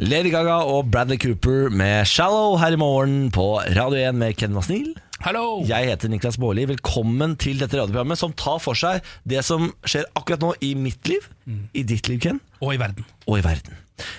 Lady Gaga og Bradley Cooper med 'Shallow' her i morgen på Radio 1 med Ken Vasnil. Hallo! Jeg heter Niklas Baarli. Velkommen til dette radioprogrammet som tar for seg det som skjer akkurat nå i mitt liv, i ditt liv, Ken, Og i verden. og i verden.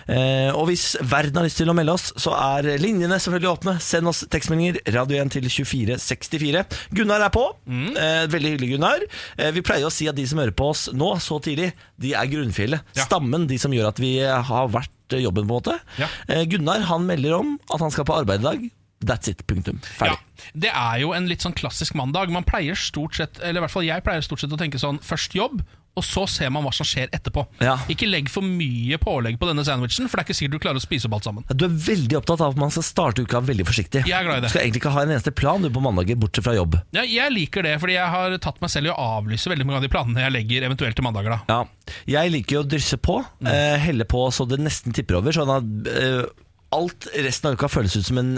Eh, og hvis verden har lyst til å melde oss, så er linjene selvfølgelig åpne. Send oss tekstmeldinger. Radio 1 til 2464. Gunnar er på. Eh, veldig hyggelig, Gunnar. Eh, vi pleier å si at de som hører på oss nå så tidlig, de er grunnfjellet. Ja. Stammen, de som gjør at vi har vært eh, jobben, på en måte. Ja. Eh, Gunnar han melder om at han skal på arbeid i dag. That's it. Punktum. Ferdig. Ja, det er jo en litt sånn klassisk mandag. Man pleier stort sett, eller i hvert fall jeg pleier stort sett å tenke sånn først jobb, og så ser man hva som skjer etterpå. Ja. Ikke legg for mye pålegg på denne sandwichen, for det er ikke sikkert du klarer å spise opp alt sammen. Du er veldig opptatt av at man skal starte uka veldig forsiktig. Jeg er glad i det. Du skal egentlig ikke ha en eneste plan du på mandager, bortsett fra jobb. Ja, jeg liker det, fordi jeg har tatt meg selv i å avlyse veldig mange av de planene jeg legger eventuelt til mandager. da Ja, Jeg liker jo å drysse på, eh, helle på så det nesten tipper over. Sånn at eh, alt resten av uka føles ut som en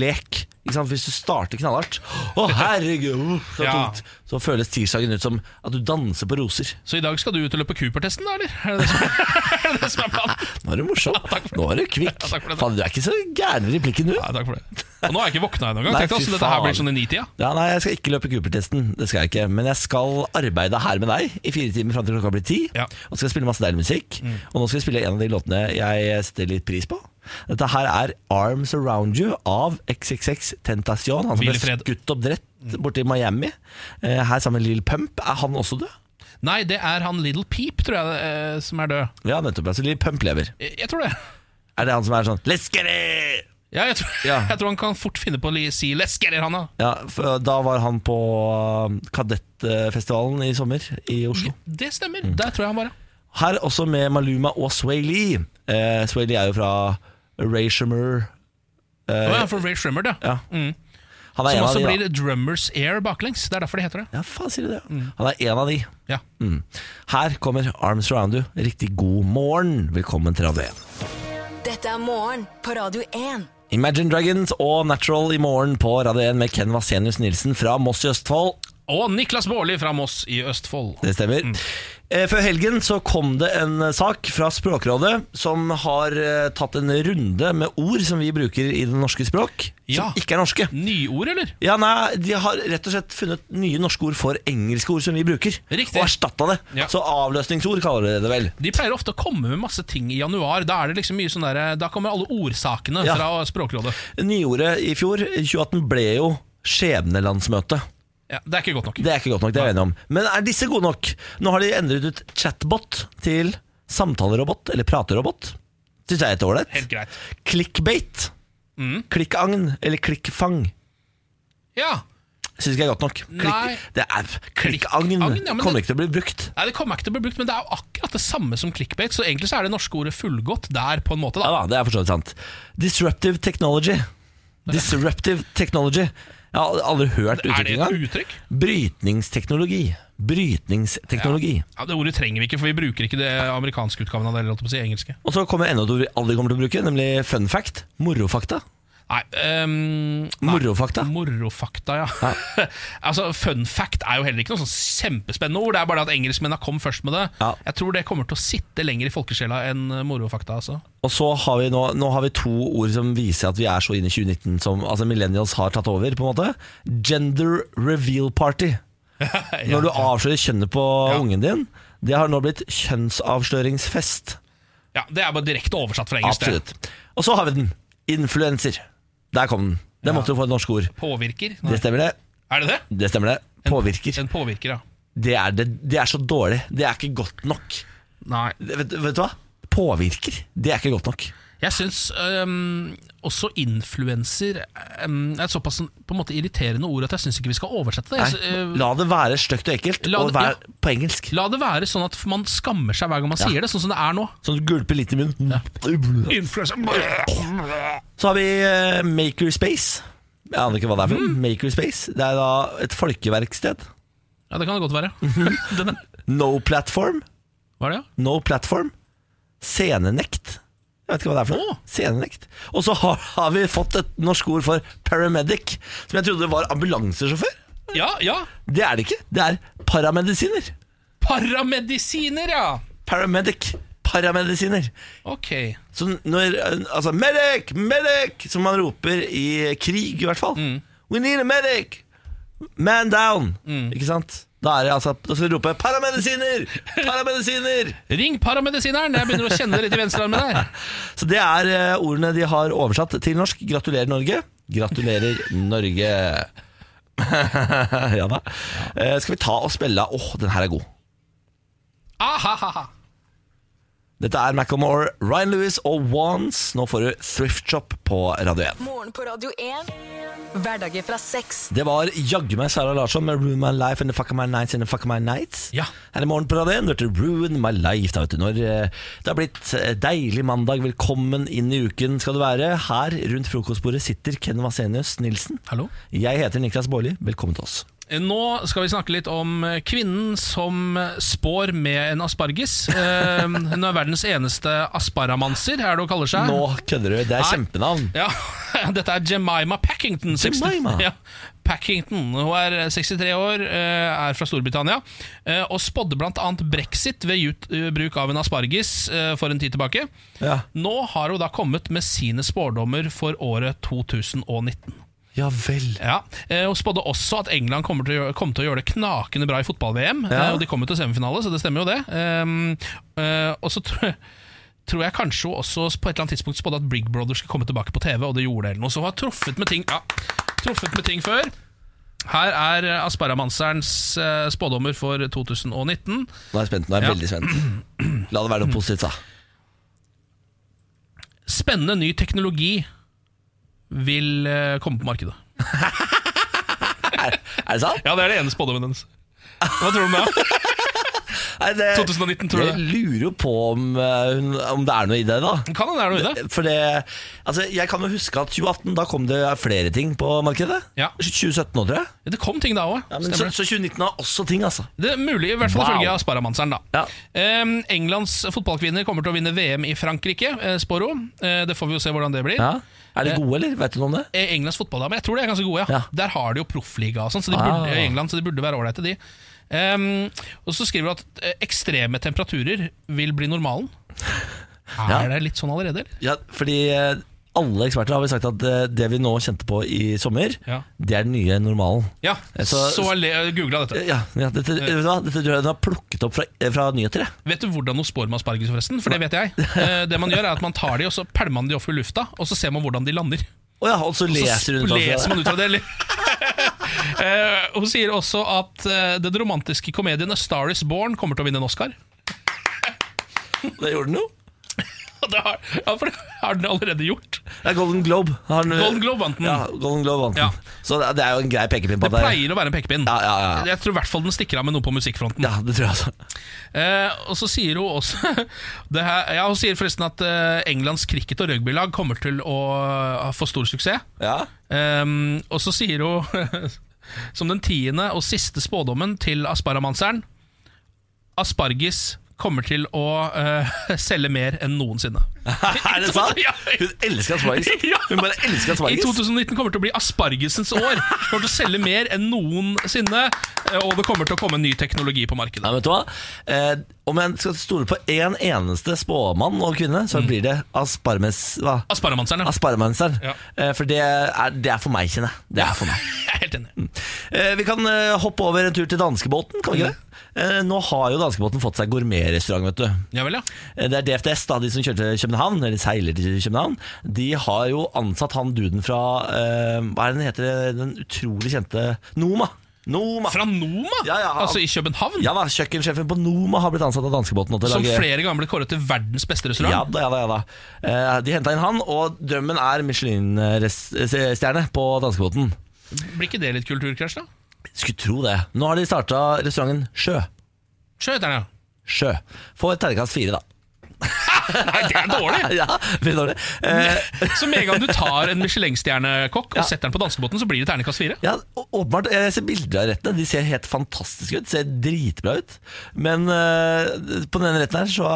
lek. Hvis du starter knallhardt Å, herregud, så Ja. tungt. Så føles tirsdagen ut som at du danser på roser. Så i dag skal du ut og løpe Cooper-testen, da, eller? Er det det som er, det som er planen? Nå er du morsom. Ja. Nå er du kvikk. Ja. Faen, du er ikke så gæren i replikken, du. Ja, takk for det. Og nå har jeg ikke våkna ennå engang. Tenk deg Dette her blir sånn i nitida. Ja, nei, Jeg skal ikke løpe Cooper-testen, det skal jeg ikke men jeg skal arbeide her med deg i fire timer fram til klokka blir ti. Ja. Og skal spille masse deilig musikk. Og nå skal jeg spille en av de låtene jeg setter litt pris på. Dette her er Arms Around You av XXX Tentacion. Han som ble skutt opp drett i Miami. Eh, Her sammen med Lill Pump. Er han også død? Nei, det er han Little Peep, tror jeg, eh, som er død. Ja, nettopp. Altså Lill Pump lever. Jeg, jeg tror det. Er det han som er sånn Let's get it! Ja, jeg tror, Ja. jeg tror han kan fort finne på å li- si 'let's get it', han da. Ja, for Da var han på uh, Kadettfestivalen i sommer i Oslo. Det stemmer. Der tror jeg han var, ja. Her også med Maluma og Sway Lee. Eh, Sway Lee er jo fra Ray Shimmer. Å ja, for Ray Shimmer, ja. Ja. Mm. Han er Som en av også de, da. blir Drummers Air baklengs. Det er derfor de heter det. Ja, faen sier du det? Han er en av de. Ja. Mm. Her kommer Arms Around You. Riktig god morgen. Velkommen til Radio 1. Dette er morgen på Radio 1. Imagine Dragons og Natural i morgen på Radio 1 med Ken Vasenius Nilsen fra Moss i Østfold. Og Niklas Baarli fra Moss i Østfold. Det stemmer. Eh, Før helgen så kom det en eh, sak fra Språkrådet som har eh, tatt en runde med ord som vi bruker i det norske språk, Ja. som ikke er norske. Nyord, eller? Ja, nei, De har rett og slett funnet nye norske ord for engelske ord som vi bruker. Riktig. Og erstatta det. Ja. Så avløsningsord kaller de det vel. De pleier ofte å komme med masse ting i januar. Da er det liksom mye sånn der, Da kommer alle ordsakene Ja. fra Språkrådet. Nyordet i fjor, 2018, ble jo skjebnelandsmøte. Ja, det er ikke godt nok. Det er ikke godt nok, det er jeg enig om. Men er disse gode nok? Nå har de endret ut chatbot til samtalerobot, eller praterobot. Syns jeg er ålreit. Helt greit. Clickbait. Mm. Klikkagn, eller klikkfang. Ja. Syns ikke jeg er godt nok. Nei. det er Klikkagn ja, kommer det- ikke til å bli brukt. Nei, Det kommer ikke til å bli brukt, men det er jo akkurat det samme som clickbait. Så egentlig så er det norske ordet fullgodt der, på en måte. Ja da da, det er for sant. Disruptive technology. Disruptive technology. Jeg har aldri hørt Er det uttrykket et engang. uttrykk? Brytningsteknologi. Brytningsteknologi. Ja, Det ordet trenger vi ikke, for vi bruker ikke det amerikanske utgaven av det. eller engelske Og så kommer enda et ord vi aldri kommer til å bruke, nemlig fun fact. Morofakta. Nei, um, nei. Morofakta. Morofakta, ja. altså, Fun fact er jo heller ikke noe sånn kjempespennende ord. Det er bare det at engelskmennene kom først med det. Ja. Jeg tror det kommer til å sitte lenger i folkesjela enn eh, morofakta. altså Og så har vi nå, nå har vi to ord som viser at vi er så inne i 2019 som altså millennials har tatt over. på en måte Gender reveal party. Når du avslører kjønnet på Ja. ungen din. Det har nå blitt kjønnsavsløringsfest. Ja, Det er bare direkte oversatt fra engelsk. Absolutt. Og så har vi den. Influenser. Der kom den. Det måtte jo få et norsk ord. Påvirker? Nei. Det stemmer det. Er det det? Det stemmer det. Påvirker. En påvirker, ja. Det er, det, det er så dårlig. Det er ikke godt nok. Nei. Vet, vet du hva? Påvirker. Det er ikke godt nok. Jeg syns um, også influenser um, er et såpass på en måte irriterende ord at jeg syns ikke vi skal oversette det. Nei, øh, la det være stygt og ekkelt, La og det- ja, på engelsk. la det være sånn at man skammer seg hver gang man Ja. sier det, sånn som det er nå. Sånn at du gulper litt i munnen. Influencer Så har vi uh, Makerspace. Jeg aner ikke hva det er for noe. Makerspace. Det er da et folkeverksted. Ja, det kan det godt være. No platform. Hva er det. No platform. Scenenekt. Jeg vet ikke hva det er for noe. Senenekt. Og så har, har vi fått et norsk ord for paramedic, som jeg trodde var ambulansesjåfør. Ja, ja. Det er det ikke. Det er paramedisiner. Paramedisiner, ja. Paramedic. paramedisiner. Ok. Så når Altså, medic! Medic! Som man roper i krig, i hvert fall. We need a medic! Man down! Ikke sant? Da er det altså Da skal du rope 'paramedisiner! Paramedisiner!' Ring paramedisineren! Jeg begynner å kjenne det litt i venstrearmen der. Så det er eh, ordene de har oversatt til norsk. Gratulerer, Norge. Gratulerer, Norge. ja da. Eh, skal vi ta og spille Åh, den her er god. Ahahaha. Dette er Macclemore, Ryan Lewis og Wands. Nå får du Thrift Shop på Radio 1. Morgen på Radio 1. Hverdager fra 6 Det var jaggu meg Sara Larsson med Ruin My Life and the Fuck of My Nights and the Fuck of My Nights. Ja. Her i morgen på Radio 1 hørte du Ruin My Life. Da, vet du, når eh, det har blitt eh, deilig mandag, velkommen inn i uken skal du være. Her rundt frokostbordet sitter Ken Vasenius Nilsen. Hallo? Jeg heter Niklas Baarli. Velkommen til oss. Nå skal vi snakke litt om kvinnen som spår med en asparges. Eh, Hun er verdens eneste asparamanser, er det hun kaller seg. Nå kødder du. Det er Nei. kjempenavn. Ja, Dette er Jemima Packington. 60 Jemima? Ja, Packington. Hun er 63 år, eh, er fra Storbritannia, eh, og spådde bl.a. brexit ved eh, bruk av en asparges eh, for en tid tilbake. Ja. Nå har hun da kommet med sine spårdommer for året 2019. ja vel. Ja, og spådde også at England kommer til å kom til å gjøre det knakende bra i fotball-VM. Ja. eh, Og de kommer til semifinale, så det stemmer jo det. Um, uh, og så tror, tror jeg kanskje også på et eller annet tidspunkt spådde at Big Brother skulle komme tilbake på TV, og det gjorde det eller noe. Så hun har truffet med ting, ja, truffet med ting før. Her er eh, Asparamanserens eh, spådommer for 2019. Nå er jeg spent. Nå er jeg Ja. veldig spent. La det være noe positivt, da. Spennende ny teknologi vil eh, komme på markedet. Er, er det sant? Ja, det er det ene spådommen hennes. Hva tror du om det? Nei, det, 2019, tror du Jeg lurer jo på om, eh, hun- om det er noe i det, da. Kan hende det er noe i det. For det, altså Jeg kan jo huske at 2018 Da kom det flere ting på markedet. Ja. 2017 òg, tror jeg. Det kom ting da òg. Ja, men så, så 2019 har også ting, altså. Det er mulig, i hvert fall Wow. ifølge Asparamanseren. da Ja. Ehm, Englands fotballkvinner kommer til å vinne VM i Frankrike, eh, spår hun. Eh, det får vi jo se hvordan det blir. Ja. Er de gode, eller? Vet du noe om det? Eh, Englands fotballdamer, jeg tror de er ganske gode. Ja. Ja. Der har de jo proffliga og sånn, så de Ah. burde, i England, så de burde være ålreite, de. Um, og så skriver du at eh, ekstreme temperaturer vil bli normalen. Er Ja. det litt sånn allerede, eller? Ja, fordi eh, alle eksperter har vel sagt at eh, det vi nå kjente på i sommer, Ja. det er den nye normalen. Ja, så, Så- så googla dette. Ja, ja dette, vet du hva? dette tror jeg den har plukket opp fra, eh, fra nyheter. Vet du hvordan hun spår med asparges, forresten? For det vet jeg. Eh, det man gjør er at man tar de, og så pælmer man de opp i lufta, og så ser man hvordan de lander. Oh ja, og så leser hun av leser man ut fra det. Eh, hun sier også at eh, den romantiske komedien A Star Is Born kommer til å vinne en Oscar. Det gjorde den jo. Det har, ja, for det har den allerede gjort. Det er Golden Globe. Har den- Golden Globe vant den. Ja, Golden Globe vant den. Ja. Så det er jo en grei pekepinn på Det det pleier å være en pekepinn. Ja, ja, ja. Jeg tror i hvert fall den stikker av med noe på musikkfronten. Ja, det tror jeg altså. Eh, og så sier hun også det her, ja, Hun sier forresten at eh, Englands cricket- og rugbylag kommer til å få stor suksess. Ja. Ehm, og så sier hun, som den tiende og siste spådommen til Asparamanseren Aspargis kommer til å uh, selge mer enn noensinne. Er det sant? Hun elsker asparges. Hun bare elsker asparges. I 2019 kommer det til å bli aspargesens år. Kommer til å selge mer enn noensinne, eh, og det kommer til å komme ny teknologi på markedet. Nei, vet du hva? Eh, om jeg skal stole på én eneste spåmann og kvinne, så blir det asparmes... Hva? Asparamanseren, ja. Ja. Eh, for det er, det er for meg, kjenner jeg. Det er for meg. Jeg er helt enig. Eh, vi kan eh, hoppe over en tur til danskebåten, kan vi ikke det? Eh, nå har jo danskebåten fått seg gourmetrestaurant, vet du. Ja vel, ja. Eh, Det er DFDS, da, de som kjører til København, eller seiler til København. De har jo ansatt han duden fra eh, Hva er den heter? Den utrolig kjente Noma. Noma. Fra Noma? Ja, ja, altså i København? Ja da, Kjøkkensjefen på Noma har blitt ansatt av danskebåten. Som lage- flere ganger ble kåret til verdens beste restaurant? Ja da, ja da, ja da. De henta inn han, og drømmen er Michelin-stjerne på danskebåten. Blir ikke det litt kulturkrasj, da? Skulle tro det. Nå har de starta restauranten Sjø. Sjø heter den, ja. Sjø. Få et terningkast fire, da. Nei, det er dårlig! Ja, det er dårlig. Eh, Så med en gang du tar en Michelin-stjernekokk og Ja. setter den på danskebåten, så blir det terningkast fire? ja, åpenbart. Jeg ser bilder av rettene. De ser helt fantastiske ut. Ser dritbra ut. Men uh, på den ene retten her så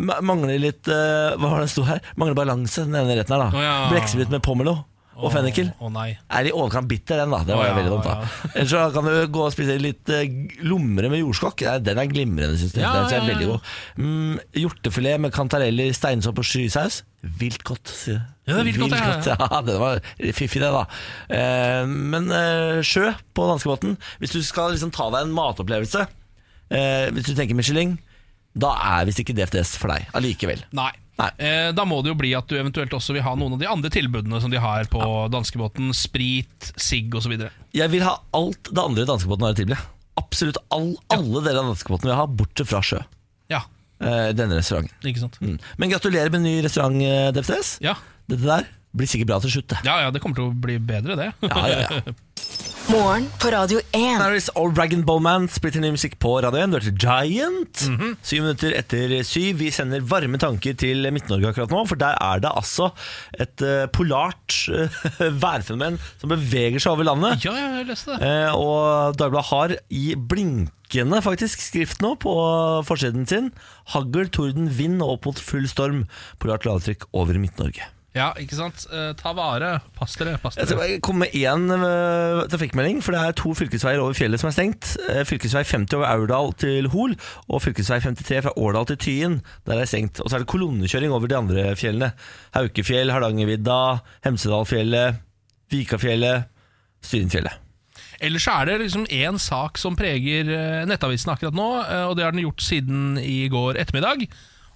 ma- mangler litt uh, Hva var det det sto her? Mangler balanse, den ene retten her, da. oh, ja. Blekksprut med pomelo. Og fennikel. Å nei. Er i overkant bitter, den, da. Det var Å, jo ja, veldig dumt, da. Ellers så kan du gå og spise litt eh, lomre med jordskokk. Nei, Den er glimrende, syns jeg. Ja, den er ja, ja. veldig god. Mm, hjortefilet med kantareller, steinsopp og skysaus. Vilt godt, sier jeg. Ja, det er vilt godt, ja, ja. det var fiffig, det, da. Eh, men eh, sjø på danskebåten Hvis du skal liksom ta deg en matopplevelse, eh, hvis du tenker Michelin, da er visst ikke DFDS for deg allikevel. Nei. Eh, da må det jo bli at du eventuelt også vil ha noen av de andre tilbudene som de har på danskebåten. Sprit, sigg osv. Jeg vil ha alt det andre danskebåten har å tilby. Absolutt all, alle deler av danskebåten vil jeg ha, bortsett fra sjø. Ja, Eh, denne restauranten. ikke sant? Mm. Men gratulerer med ny restaurant, DFTS. Ja. Dette der blir sikkert bra til slutt. ja, ja, det kommer til å bli bedre, det. Ja, ja, ja. Morgen på Radio 1. Harris og Dragon Bowman splitter ny musikk på Radio 1. Du hørte Giant. Syv minutter etter syv. Vi sender varme tanker til Midt-Norge akkurat nå, for der er det altså et uh, polart uh, værfenomen som beveger seg over landet. Ja, ja, jeg leste det. Uh, og Dagbladet har i blinkende faktisk skrift nå på forsiden sin Hagl, torden, vind og opp mot full storm. Polart lavtrykk over Midt-Norge. Ja, ikke sant? Eh, ta vare. Pass dere. Pass Jeg skal komme med én øh, trafikkmelding, for det er to fylkesveier over fjellet som er stengt. Eh, Fylkesvei 50 over Aurdal til Hol, og fylkesvei 53 fra Årdal til Tyen. Der er stengt. Og så er det kolonnekjøring over de andre fjellene. Haukefjell, Hardangervidda, Hemsedalfjellet, Vikafjellet, Styrinfjellet. Ellers så er det liksom én sak som preger eh, Nettavisen akkurat nå, eh, og det har den gjort siden i går ettermiddag.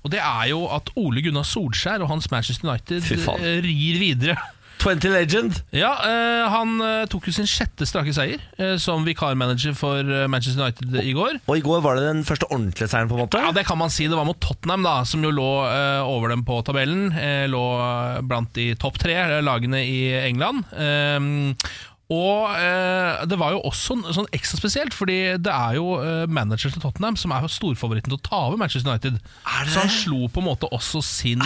Og det er jo at Ole Gunnar Solskjær og hans Manchester United eh, rir videre. 20 Legend. Ja, uh, Han uh, tok jo sin sjette strake seier uh, som vikarmanager for Manchester United i går. Og i går var det den første ordentlige seieren, på en måte. Ja, Det kan man si. Det var mot Tottenham, da som jo lå over dem på tabellen. Lå blant de topp tre lagene i England. Og eh, det var jo også sånn ekstra spesielt, fordi det er jo eh, manageren til Tottenham som er storfavoritten til å ta over Manchester United. Er det Så han slo på en måte også sin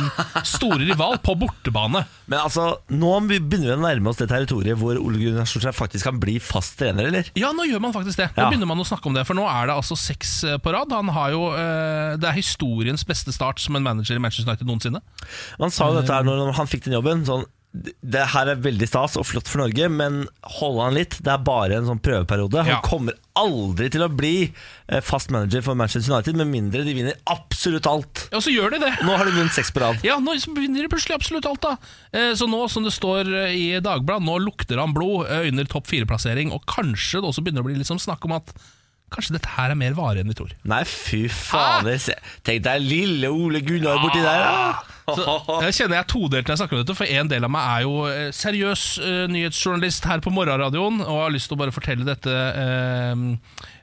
store rival på bortebane. Men altså, nå begynner vi å nærme oss det territoriet hvor Ole Gunnar Solskjær faktisk kan bli fast trener, eller? Ja, nå gjør man faktisk det. Nå Ja. begynner man å snakke om det, for nå er det altså seks eh, på rad. Han har jo, eh, Det er historiens beste start som en manager i Manchester United noensinne. Man sa jo dette her når han fikk den jobben. Sånn, det her er veldig stas og flott for Norge, men hold han litt. Det er bare en sånn prøveperiode. Han kommer aldri til å bli eh, fast manager for Manchester United med mindre de vinner absolutt alt. Ja, så gjør de det. Nå har de vunnet seks på rad. Ja, nå vinner de plutselig absolutt alt, da. Eh, Så nå, som det står eh, i Dagbladet, nå lukter han blod under topp fire-plassering, og kanskje det også begynner å bli liksom snakk om at kanskje dette her er mer varig enn vi tror. Nei, fy fader. se- Tenk deg lille Ole Gunnar borti der. da. Jeg kjenner jeg er todelt når jeg snakker om dette, for en del av meg er jo eh, seriøs uh, nyhetsjournalist her på morgenradioen, og har lyst til å bare fortelle dette uh,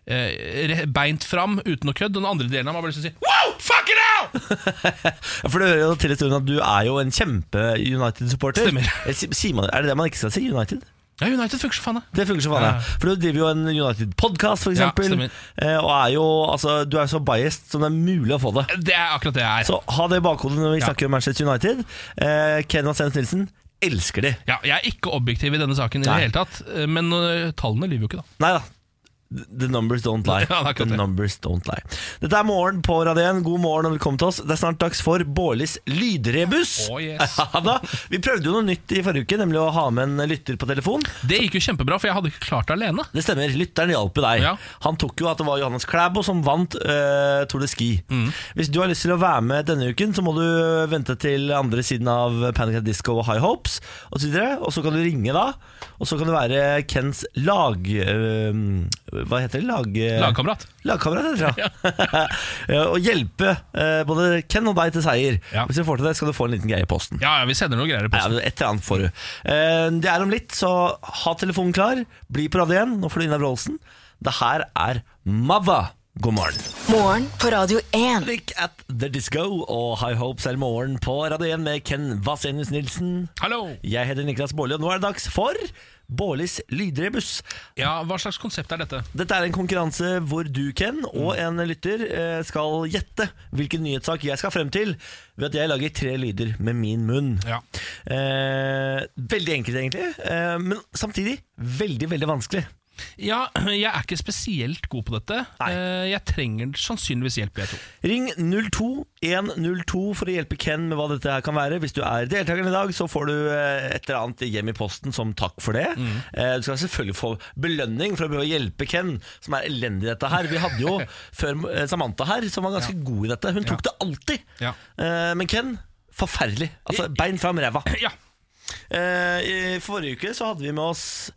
uh, beint fram, uten å kødd. Den andre delen av meg har lyst til å si Wow, fuck it out! For det hører jo til historien at du er jo en kjempe-United-supporter. Stemmer. Er det det man ikke skal si? United? Ja, United funker så faen, det. Funker så faen, Ja. ja. For du driver jo en United-podkast, for Ja, stemmer. eh, og er jo, altså, du er så biased som det er mulig å få det. Det er akkurat det jeg er. Så ha det i bakhodet når vi Ja. snakker om Manchester United. Eh, Ken Vasens Nilsen elsker de. Ja, jeg er ikke objektiv i denne saken, i det hele tatt eh, men uh, tallene lyver jo ikke, da. Nei da. The numbers don't lie. Ja, The numbers don't lie Dette er morgen på Radio 1. God morgen og velkommen til oss. Det er snart dags for Bårlis lydrebus. Oh, yes. Ja. Vi prøvde jo noe nytt i forrige uke, nemlig å ha med en lytter på telefon. Det gikk jo kjempebra, for jeg hadde ikke klart det alene. Det stemmer, lytteren hjalp deg. Ja. Han tok jo at det var Johannes Klæbo som vant uh, Tour de Ski. Mm. Hvis du har lyst til å være med denne uken, så må du vente til andre siden av Panic at Disco og High Hopes og. Og så kan du ringe da, og så kan du være Kens lag... eh, hva heter det? Lag, eh, Lagkamerat. Lagkamerat, heter det. Ja. og hjelpe eh, både Ken og deg til seier. Ja. Hvis du får til det, skal du få en liten greie i posten. Ja, ja, vi sender noen greier i Ja, posten. et eller annet får du. Uh, det er om litt, så ha telefonen klar. Bli på radio igjen. Nå får du Ina Wroldsen. Det her er Mava. God morgen. Morgen på Radio 1. Look at the disco og High Hopes er morgen på Radio 1 med Ken Vasenius Nilsen. Hallo! Jeg heter Niklas Baarli, og nå er det dags for Bårlis lydrebuss. Ja, Hva slags konsept er dette? Dette er en konkurranse hvor du, Ken, og en lytter eh, skal gjette hvilken nyhetssak jeg skal frem til ved at jeg lager tre lyder med min munn. Ja. Eh, veldig enkelt, egentlig, eh, men samtidig veldig, veldig vanskelig. Ja, jeg er ikke spesielt god på dette. Nei. Eh, Jeg trenger sannsynligvis hjelp, jeg tror. Ring 02102 for å hjelpe Ken med hva dette her kan være. Hvis du er deltakeren i dag, så får du eh, et eller annet hjem i posten som takk for det. Mm. Du skal selvfølgelig få belønning for å prøve å hjelpe Ken, som er elendig i dette her. Vi hadde jo før eh, Samantha her, som var ganske god i dette. Hun tok det alltid. Ja. Eh, Men Ken, forferdelig. Altså, bein fram ræva. Ja, Eh, I forrige uke så hadde vi med oss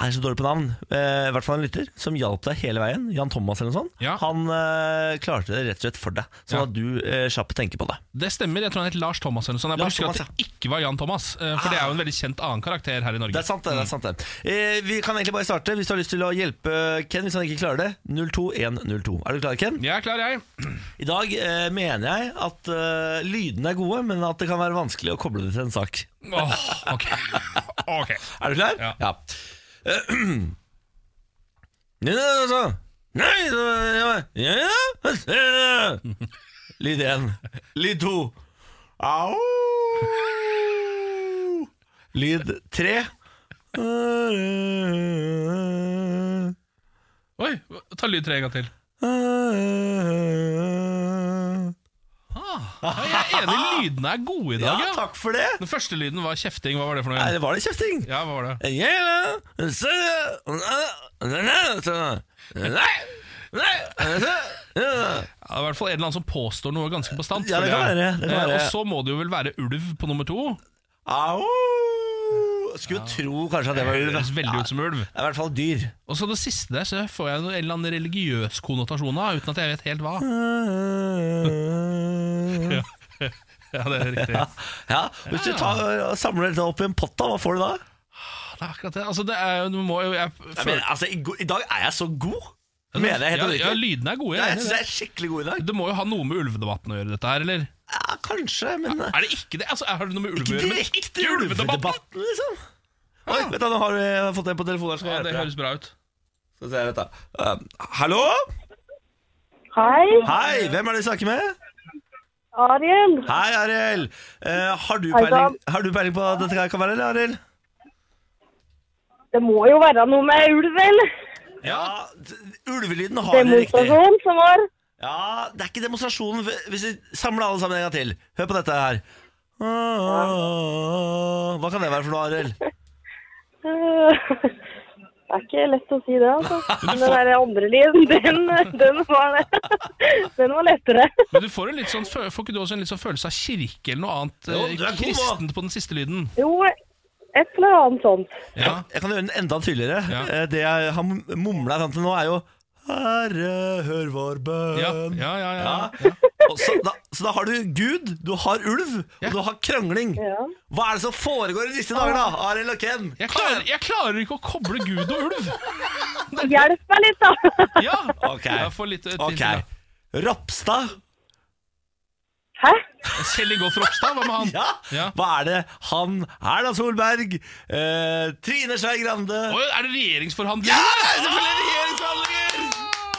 er så dårlig på navn. Eh, I hvert fall en lytter som hjalp deg hele veien. Jan Thomas eller noe sånt. Ja. Han eh, klarte det rett og slett for deg, sånn Ja. at du eh, slapp å tenke på det. Det stemmer. Jeg tror han het Lars Thomas. eller noe sånt. Jeg bare husker Thomas, at det ikke var Jan Thomas. eh, For det er jo en veldig kjent annen karakter her i Norge. Det er sant, det. det, er sant det. Eh, vi kan egentlig bare starte hvis du har lyst til å hjelpe Ken hvis han ikke klarer det. 02102. Er du klar, Ken? Jeg er klar, jeg. I dag eh, mener jeg at lydene er gode, men at det kan være vanskelig å koble det til en sak. Åh, ok. Ok. Er du klar? Ja, ja. Lyd én. Lyd to. Au. Lyd tre. Oi, ta lyd tre en gang til. Jeg er enig, lydene er gode i dag. Ja, takk for det. Den første lyden var kjefting. Hva var det for noe? Nei, det var det kjefting. Ja, hva var det? Ja, Ja, det er i hvert fall en eller annen som påstår noe ganske bastant. Ja, det kan være, det kan Eh, være. Og så må det jo vel være ulv på nummer to. Au! Skulle tro kanskje at det var ulv. høres veldig ut som ulv. Det er i hvert fall dyr. Og så det siste der så får jeg en eller annen religiøs konnotasjon av, uten at jeg vet helt hva. Ja, det er riktig. Ja, Hvis du tar, og samler dette opp i en pott, da, hva får du da? Det er akkurat det. Altså, det er, jo- du må jo jeg, Jeg mener, altså, i, go- I dag er jeg så god! Mener jeg helt ja, oppriktig. ja, lydene er gode. Ja, Jeg jeg er enig i syns det. jeg er skikkelig god i dag. Det må jo ha noe med ulvedebatten å gjøre, dette her, eller? Ja, Kanskje, men Er det ikke det? Altså, har det noe med ulv å gjøre? men ikke ulvedebatten? liksom. Oi, vet du, Nå har vi fått en på telefonen. her, Skal Ja, det hjelpe høres bra ut. Skal vi se, vet du. Uh, hallo? Hei, Hei, hvem er det vi snakker med? Ariel. Hei, Arild. Eh, har, du Hei, peiling- har du peiling på hva dette her kan være, eller, Arild? Det må jo være noe med ulv, vel? Ja, d- ulvelyden har det riktig. Demonstrasjon som var. Ja, Det er ikke demonstrasjonen hvis vi samler alle sammen en gang til. Hør på dette her. Hva kan det være for noe, Arild? Det er ikke lett å si det, altså. Men den der andre lyden, den, den, var, den var lettere. Men du får, en litt sånn, får ikke du også en litt sånn følelse av kirke eller noe annet Jo, eh, kristent på den siste lyden? Jo, et eller annet sånt. Ja. Jeg kan gjøre den enda tydeligere. Ja. Eh, Det jeg har mumla fram til nå, er jo Herre, hør vår bønn. Ja, ja, ja, ja. Ja. Så, da, så da har du Gud, du har ulv, Ja. og du har krangling. Ja. Hva er det som foregår i disse dager, da? Arild og Ken? Jeg klarer, jeg klarer ikke å koble Gud og ulv! Hjelp meg litt, da. Ja, Ok. Jeg får litt eh, til, Ropstad. Hæ? Kjell Ingolf Ropstad, hva med han? Ja. Ja. Hva er det han Erna Solberg, eh, Trine Skei Grande er det regjeringsforhandlinger? Ja, det er selvfølgelig regjeringsforhandlinger!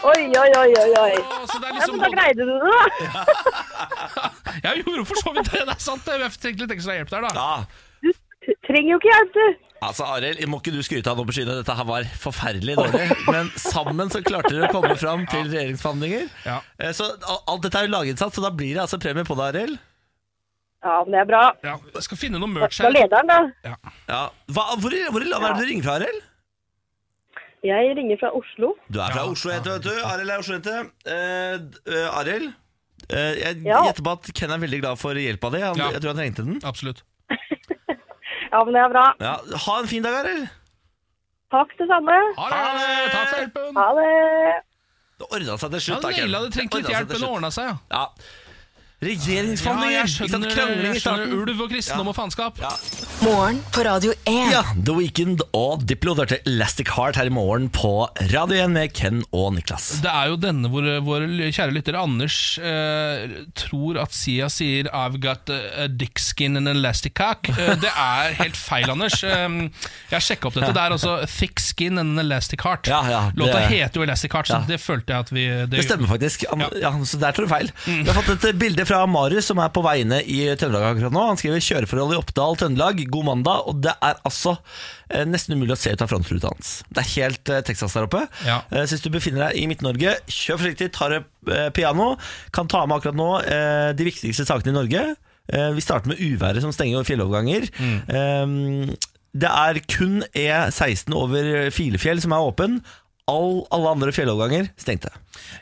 Oi, oi, oi, oi. oi. Så det er Ja, liksom men da greide du det, da. Jeg gjorde for så vidt det, det er sant. Jeg trengte litt ekstra hjelp der, da. Ja, Du trenger jo ikke hjelp, du. altså Arild, må ikke du skryte av noe på skyene. Dette her var forferdelig dårlig. Men sammen så klarte dere å komme fram til regjeringsforhandlinger. Ja. Eh, Så alt dette er jo laginnsats, så da blir det altså premie på det, Arild. Ja, men det er bra. Ja, jeg skal finne noe merch Fra Da lederen, da. Ja. Hva, hvor, i- hvor i er det du ringer fra, Arild? Jeg ringer fra Oslo. Du er fra Ja, Oslo, heter, vet du. Arild er Oslo-jente. Uh, d- eh, Arild, uh, jeg Ja. gjetter på at Ken er veldig glad for hjelpa di. Han, Ja. Jeg tror han trengte den. Absolutt. Ja, men det er bra. Ja, ha en fin dag, Arild. Takk det samme. Ha det! Takk for hjelpen. Ha det. Det ordna seg til slutt. da, Ken. Naila det. Trengte litt ordnet seg hjelp, til men det slutt. ordna seg, ja. Ja. Ja, jeg skjønner, Krangling i ulv og kristendom og faenskap. Ja. Morgen på Radio 1. Ja, The Weekend og Diplo. Du hørte Elastic Heart her i morgen på Radio 1 med Ken og Niklas. Det er jo denne hvor vår kjære lytter Anders eh, tror at Sia sier 'I've got a dick skin and an elastic cock'. Eh, det er helt feil, Anders. Eh, jeg har sjekka opp dette. Det er altså 'thick skin and an elastic heart'. Ja, ja, det- Låta heter jo Elastic Heart, så Ja. det følte jeg at vi Det stemmer faktisk. Han, ja. så der tror du feil. Vi har fått et bilde fra Marius som er på veiene i Trøndelag akkurat nå. Han skriver 'Kjøreforhold i Oppdal, Trøndelag'. God mandag, og det er altså eh, nesten umulig å se ut av frontruta hans. Det er helt eh, Texas der oppe. Ja. Eh, så hvis du befinner deg i Midt-Norge, kjør forsiktig, ta det eh, piano. Kan ta med akkurat nå eh, de viktigste sakene i Norge. Eh, vi starter med uværet som stenger fjelloverganger. Eh, det er kun E16 over Filefjell som er åpen. All, alle andre fjelloverganger stengte.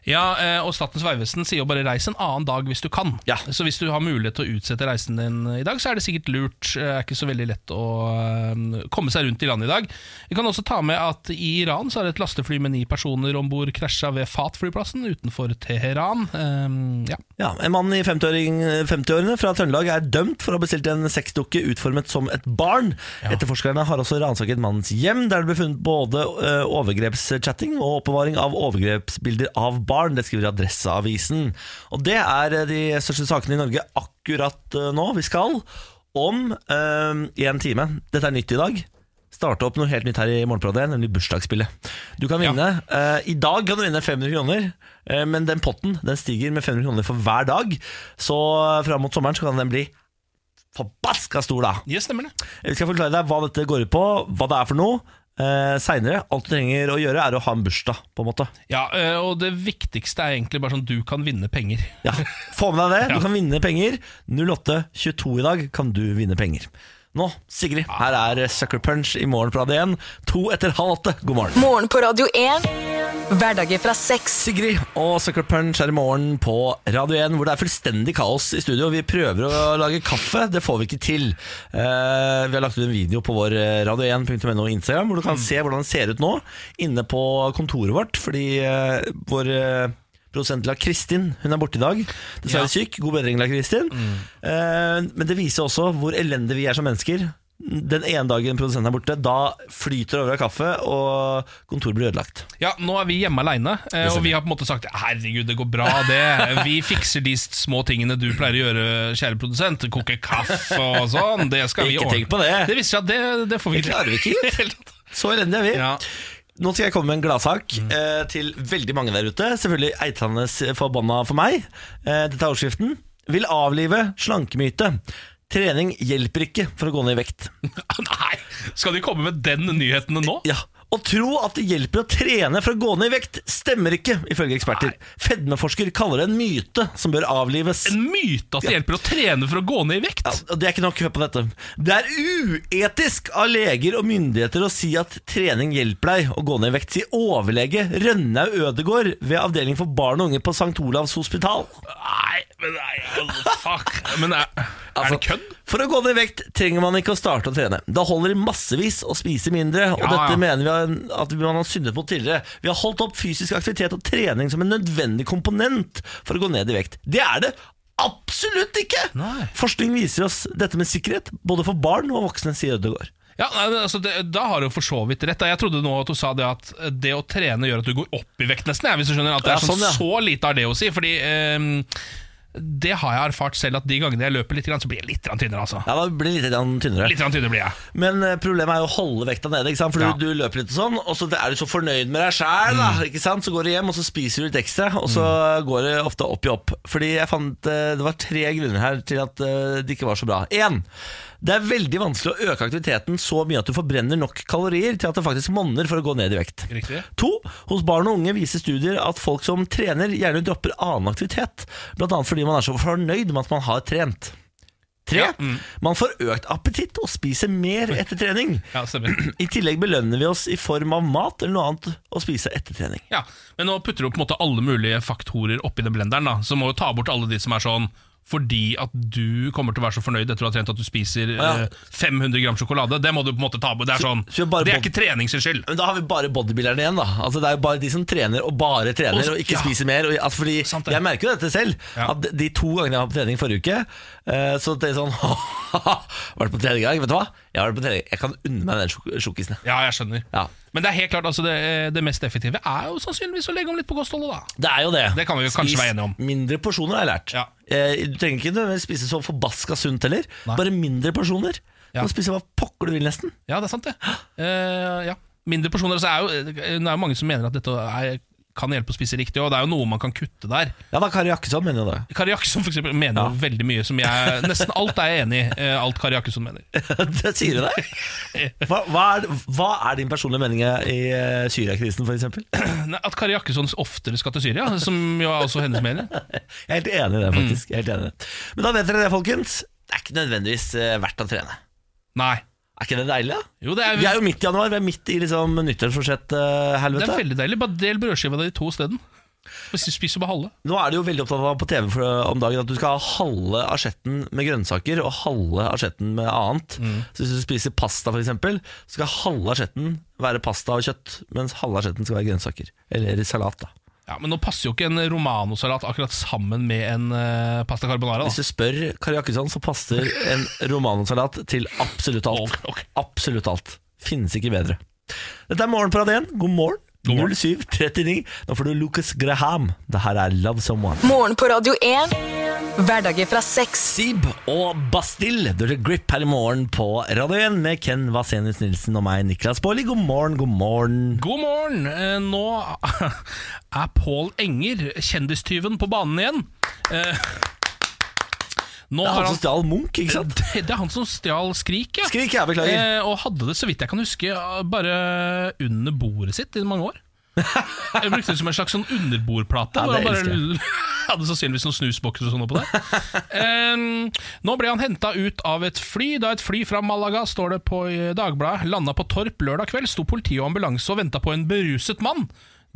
Ja, eh, og Statens vegvesen sier jo bare 'reis en annen dag hvis du kan'. Ja. Så hvis du har mulighet til å utsette reisen din i dag, så er det sikkert lurt. Det er ikke så veldig lett å eh, komme seg rundt i landet i dag. Vi kan også ta med at i Iran så er det et lastefly med ni personer om bord krasja ved Fat-flyplassen utenfor Teheran. Eh, ja. Ja, En mann i 50-åring- 50-årene fra Trøndelag er dømt for å ha bestilt en sexdukke utformet som et barn. Etterforskerne har også ransaket mannens hjem, der det ble funnet både eh, overgrepschatting og oppbevaring av overgrepsbilder av barn. Det skriver Adresseavisen. Og det er eh, de største sakene i Norge akkurat eh, nå. Vi skal om eh, en time. Dette er nytt i dag. Starte opp noe helt nytt her i Morgenpradet, nemlig bursdagsspillet. Du kan vinne, eh, I dag kan du vinne 500 kroner, eh, men den potten den stiger med 500 kroner for hver dag. Så eh, fram mot sommeren så kan den bli forbaska stor, da. ja, stemmer det. Vi skal forklare deg hva dette går ut på, hva det er for noe. Eh, Seinere. Alt du trenger å gjøre, er å ha en bursdag, på en måte. Ja, eh, Og det viktigste er egentlig bare sånn du kan vinne penger. Ja, Få med deg det. Du kan vinne penger. 08.22 i dag kan du vinne penger. Nå, Sigrid, her er Sucker Punch i morgen på Radio 1. To etter halv åtte. God morgen. Morgen på Radio 1. Hverdager fra seks. Sigrid og Sucker Punch er i morgen på Radio 1, hvor det er fullstendig kaos i studio. Vi prøver å lage kaffe, det får vi ikke til. Eh, vi har lagt ut en video på vår eh, radio1.no Instagram, hvor du kan se hvordan det ser ut nå inne på kontoret vårt. Fordi eh, vår produsent La Kristin hun er borte i dag. Dessverre Ja. syk. God bedring, La Kristin. Eh, men det viser også hvor elendige vi er som mennesker. Den ene dagen produsenten er borte, da flyter det over av kaffe, og kontoret blir ødelagt. Ja, Nå er vi hjemme aleine, og vi har på en måte sagt herregud, det går bra, det. Vi fikser de små tingene du pleier å gjøre, kjære produsent. Koke kaffe og sånn. Det skal vi Ikke tenk på det. Det viser seg at det, det får vi Det klarer vi ikke, tatt. Så elendige er vi. Ja. Nå skal jeg komme med en gladsak eh, til veldig mange der ute. Selvfølgelig eitrende forbanna for meg. Eh, dette er overskriften. Vil avlive slankemyte. Trening hjelper ikke for å gå ned i vekt. Nei, skal de komme med den nyheten nå? Ja, Å tro at det hjelper å trene for å gå ned i vekt, stemmer ikke, ifølge eksperter. Fedmeforsker kaller det en myte som bør avlives. En myte at det hjelper å trene for å gå ned i vekt? Ja, det er ikke nok, hør på dette. Det er uetisk av leger og myndigheter å si at trening hjelper deg å gå ned i vekt, sier overlege Rønnaug Ødegård ved avdeling for barn og unge på St. Olavs hospital. Nei, men nei, altså, fuck. Men er, er Altså, det kødd? For å gå ned i vekt trenger man ikke å starte å trene. Da holder massevis å spise mindre, og Ja, dette ja. mener vi har- at man har syndet mot tidligere. Vi har holdt opp fysisk aktivitet og trening som en nødvendig komponent for å gå ned i vekt. Det er det absolutt ikke! Nei. Forskning viser oss dette med sikkerhet, både for barn og voksne, sier Ødegaard. Ja, altså det, Da har du for så vidt rett. Jeg trodde nå at du sa det at det å trene gjør at du går opp i vekt, nesten. Jeg, hvis du skjønner At det er sånn, sånn. Så lite har det å si. Fordi ehm, det har jeg erfart selv, at de gangene jeg løper litt, så blir jeg litt tynnere. Altså. Ja, da blir litt tynnere. Litt tynnere blir jeg. Men eh, problemet er jo å holde vekta nede, ikke sant? for Ja. du, løper litt og sånn, og så er du så fornøyd med deg sjæl, Mm. så går du hjem og så spiser du litt ekstra, og så går det ofte opp i opp. Fordi jeg fant eh, det var tre grunner her til at eh, det ikke var så bra. Én. Det er veldig vanskelig å øke aktiviteten så mye at du forbrenner nok kalorier til at det faktisk monner for å gå ned i vekt. Riktig. To, hos barn og unge viser studier at folk som trener, gjerne dropper annen aktivitet. Annet fordi man er så fornøyd med at man har trent. Tre, Ja, mm. man får økt appetitt og spiser mer etter trening. Ja. I tillegg belønner vi oss i form av mat eller noe annet å spise etter trening. Ja, Men nå putter du på en måte alle mulige faktorer oppi den blenderen, da. Så må du ta bort alle de som er sånn fordi at du kommer til å være så fornøyd etter å ha trent at du spiser Ja. eh, 500 gram sjokolade. Det må du på en måte ta på. Det er sånn så så Det er ikke trening sin skyld. Men da har vi bare bodybuilderne igjen. da Altså Det er jo bare de som trener og bare trener Og og ikke ja. spiser mer. Og, altså fordi. Jeg merker jo dette selv. Ja. At de to gangene jeg var på trening forrige uke, eh, så det er sånn Vært på trening i dag, vet du hva? Jeg har vært på trening Jeg kan unne meg den sjokisen. Ja, jeg skjønner. Ja. Men det er helt klart, altså det, det mest effektive er jo sannsynligvis å legge om litt på kostholdet, da. Det er jo det. Det kan vi jo kanskje være enige om. mindre porsjoner, har jeg lært. Ja. Eh, Du trenger ikke nødvendigvis spise så forbaska sunt heller. Nei. Bare mindre porsjoner. Du Ja. kan spise hva pokker du vil, nesten. Ja, det er sant, det. Eh, ja. Mindre porsjoner. Så er jo, det er jo mange som mener at dette er kan hjelpe å spise riktig. Og det er jo noe man kan kutte der. Ja da, Kari Jakkesson mener jo det. Kari Jakkesson for eksempel, mener jo veldig mye som jeg Nesten alt er jeg enig i. eh, Alt Kari Jakkesson mener. det sier du deg! Hva, hva, er, hva er din personlige mening i eh, Syriakrisen, f.eks.? At Kari Jakkesson oftere skal til Syria, som jo er også hennes mening. Jeg er helt enig i det, faktisk. Er helt enig i det. Men da vet dere det, folkens. Det er ikke nødvendigvis eh, verdt å trene. Nei. Er ikke det deilig? da? Jo, det er, Vi er jo midt i januar, vi er midt i liksom nyttårsforsett-helvete. det er veldig deilig. Bare del brødskiva di to isteden. Spis og bare halve. Nå er du jo veldig opptatt av på TV for, om dagen at du skal ha halve asjetten med grønnsaker og halve asjetten med annet. Så hvis du spiser pasta, for eksempel, så skal halve asjetten være pasta og kjøtt, mens halve asjetten skal være grønnsaker. Eller salat, da. Ja, Men nå passer jo ikke en romanosalat akkurat sammen med en uh, pasta carbonara. Da. Hvis du spør Kari Jakkesson, så passer en romanosalat til absolutt alt. Okay, okay. Absolutt alt. Finnes ikke bedre. Dette er morgenpradet på 1. God morgen. God morgen. 07.39. Nå får du Lucas Graham. Det her er Love Someone. Morgen på Radio 1. Hverdager fra sex. Sib og Bastille. Du hører Grip her i morgen på Radio 1 med Ken Vasenius Nilsen og meg, Niklas Baarli. God morgen, god morgen. God morgen! Eh, Nå er Pål Enger, kjendistyven, på banen igjen. Eh, Nå Det er han, han som stjal Munch, ikke sant? det, det er han som stjal Skrik, ja. Skrik, jeg beklager. Eh, og hadde det, så vidt jeg kan huske, bare under bordet sitt i mange år. Jeg brukte det som en slags sånn underbordplate. Ja, hvor han bare hadde sannsynligvis noen snusbokser og sånn oppå der. Em, nå ble han henta ut av et fly. Da et fly fra Malaga, står det på Dagbladet, landa på Torp lørdag kveld, sto politi og ambulanse og venta på en beruset mann.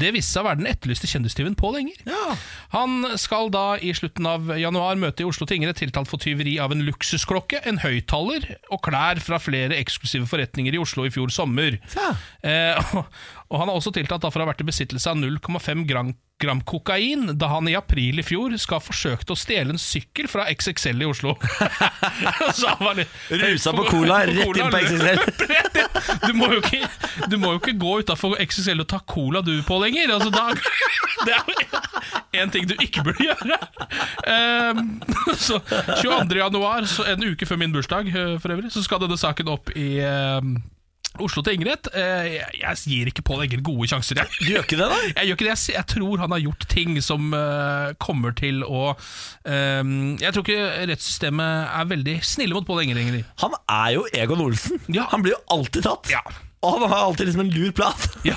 Det viste seg å være den etterlyste kjendistyven Pål Enger. Ja. Han skal da i slutten av januar møte i Oslo tingrett tiltalt for tyveri av en luksusklokke, en høyttaler og klær fra flere eksklusive forretninger i Oslo i fjor sommer. Ja. Eh, og, og han er også tiltalt for å ha vært i besittelse av 0,5 gram, gram kokain da han i april i fjor skal ha forsøkt å stjele en sykkel fra XXL i Oslo. Så han var litt Rusa på cola, rett inn på XXL. Du må jo ikke, du må jo ikke gå utafor XXL og ta cola du på lenger. Altså, da, det er jo en ting du ikke burde gjøre. Um, så 22. januar, så en uke før min bursdag eh, for øvrig, så skal denne saken opp i ehm, Oslo til Ingrid. jeg, jeg gir ikke Pål Enger gode sjanser. Jeg. Du gjør ikke det, da? Jeg gjør ikke det, jeg, tror han har gjort ting som eh, kommer til å ehm, Jeg tror ikke rettssystemet er veldig snille mot Pål Enger lenger. Han er jo Egon Olsen. Ja. Han blir jo alltid tatt. Ja. Og han har alltid liksom en lur plan. Ja,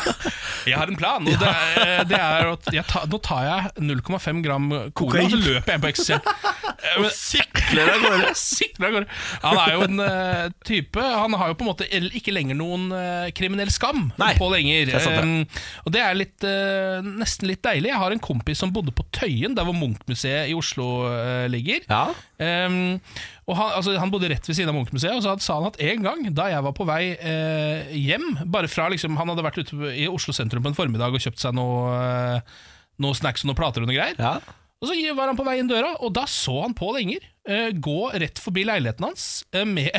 jeg har en plan. Og det, er, det er at jeg tar, nå tar jeg 0,5 gram cola, og så løper jeg på XXL. Eh, men- Sykler av gårde. sikler av gårde. Han er jo en uh, type Han har jo på en måte ikke lenger noen uh, kriminell skam. Nei, på lenger. det sant det. Um, og det er litt, uh, nesten litt deilig. Jeg har en kompis som bodde på Tøyen, der hvor Munch-museet i Oslo eh, ligger. Ja. Um, og han, altså, han bodde rett ved siden av Munch-museet, og så sa han at en gang da jeg var på vei eh, hjem bare fra liksom, Han hadde vært ute i Oslo sentrum på en formiddag og kjøpt seg noe, eh, noe snacks og noen plater og noe greier. ja. Og Så var han på vei inn døra, og da så han Pål Enger eh, gå rett forbi leiligheten hans eh, med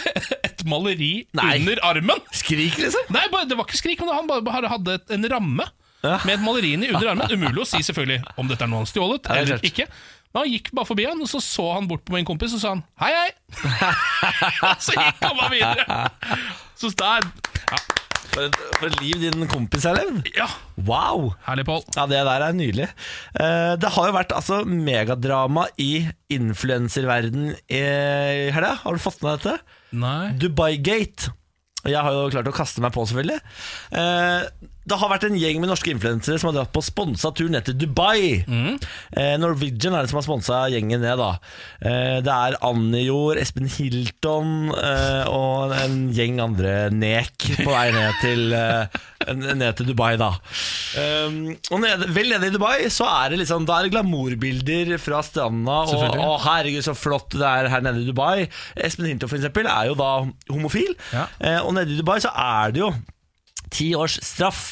et maleri Nei. under armen. Skrik, liksom. Nei, det var ikke skrik, men han bare, hadde en ramme Ja. med et maleri under armen. Umulig å si selvfølgelig om dette er noe han stjålet er eller ikke. Men han gikk bare forbi han, og så så han bort på min kompis og sa han hei, hei. så gikk han bare videre. Så der Ja, For et, for et liv din kompis har levd. ja Wow. herlig, Pål. Ja, det der er nydelig. Uh, det har jo vært altså megadrama i influenserverden i helga. Har du fått med deg dette? Nei. Dubai-gate. Jeg har jo klart å kaste meg på, selvfølgelig. Eh, det har vært en gjeng med norske influensere som har dratt på sponsa tur ned til Dubai. Eh, Norwegian er det som har sponsa gjengen ned. da eh, Det er Annijord, Espen Hilton eh, og en gjeng andre nek på vei ned til, eh, ned til Dubai. da um, Og nede, Vel nede i Dubai så er det liksom Da er det glamourbilder fra stranda. Og, og herregud, så flott det er her nede i Dubai. Espen Hilton for eksempel er jo da homofil. Ja. Eh, og nede i Dubai så er det jo ti års straff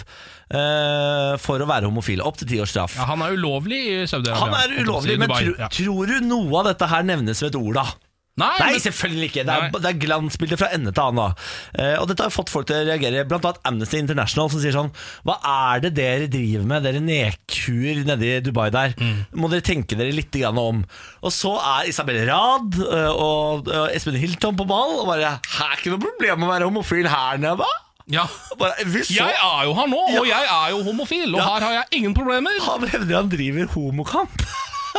eh, for å være homofil. Opp til ti års straff. Ja, han er ulovlig i Saudi-Arabia. Han er ulovlig, men tro, ja. tror du noe av dette her nevnes ved et ord, da? Nei, Nei, men- selvfølgelig ikke. Det er, det er glansbilder fra ende til annen. da. Eh, og dette har fått folk til å reagere, blant annet Amnesty International, som sier sånn Hva er det dere driver med, dere nekhuer nede i Dubai der? Mm. Må dere tenke dere litt om. Og så er Isabel Rad eh, og, og Espen Hilton på ball, og bare Her er ikke noe problem å være homofil her nede? Ja. Bare, så, Jeg er jo her nå, og jeg er jo homofil, og her har jeg ingen problemer. Han hevder han driver homokamp.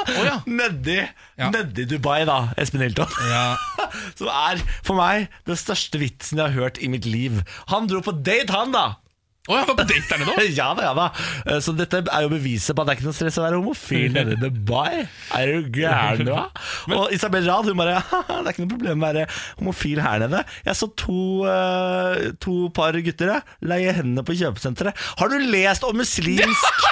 Oh, ja. Nedi, Ja. nedi Dubai, da, Espen Hilton. Ja. Som er for meg den største vitsen jeg har hørt i mitt liv. Han dro på date, han, da! Å, jeg var på date der nede òg. Ja da, ja da. Eh, Så dette er jo beviset på at det er ikke noe stress å være homofil nede i Dubai. Er du gæren, da? Og Isabel Rad hun bare «Haha, Det er ikke noe problem å være homofil her nede. Jeg så to, uh, to par gutter jeg, leie hendene på kjøpesenteret. Har du lest om muslimsk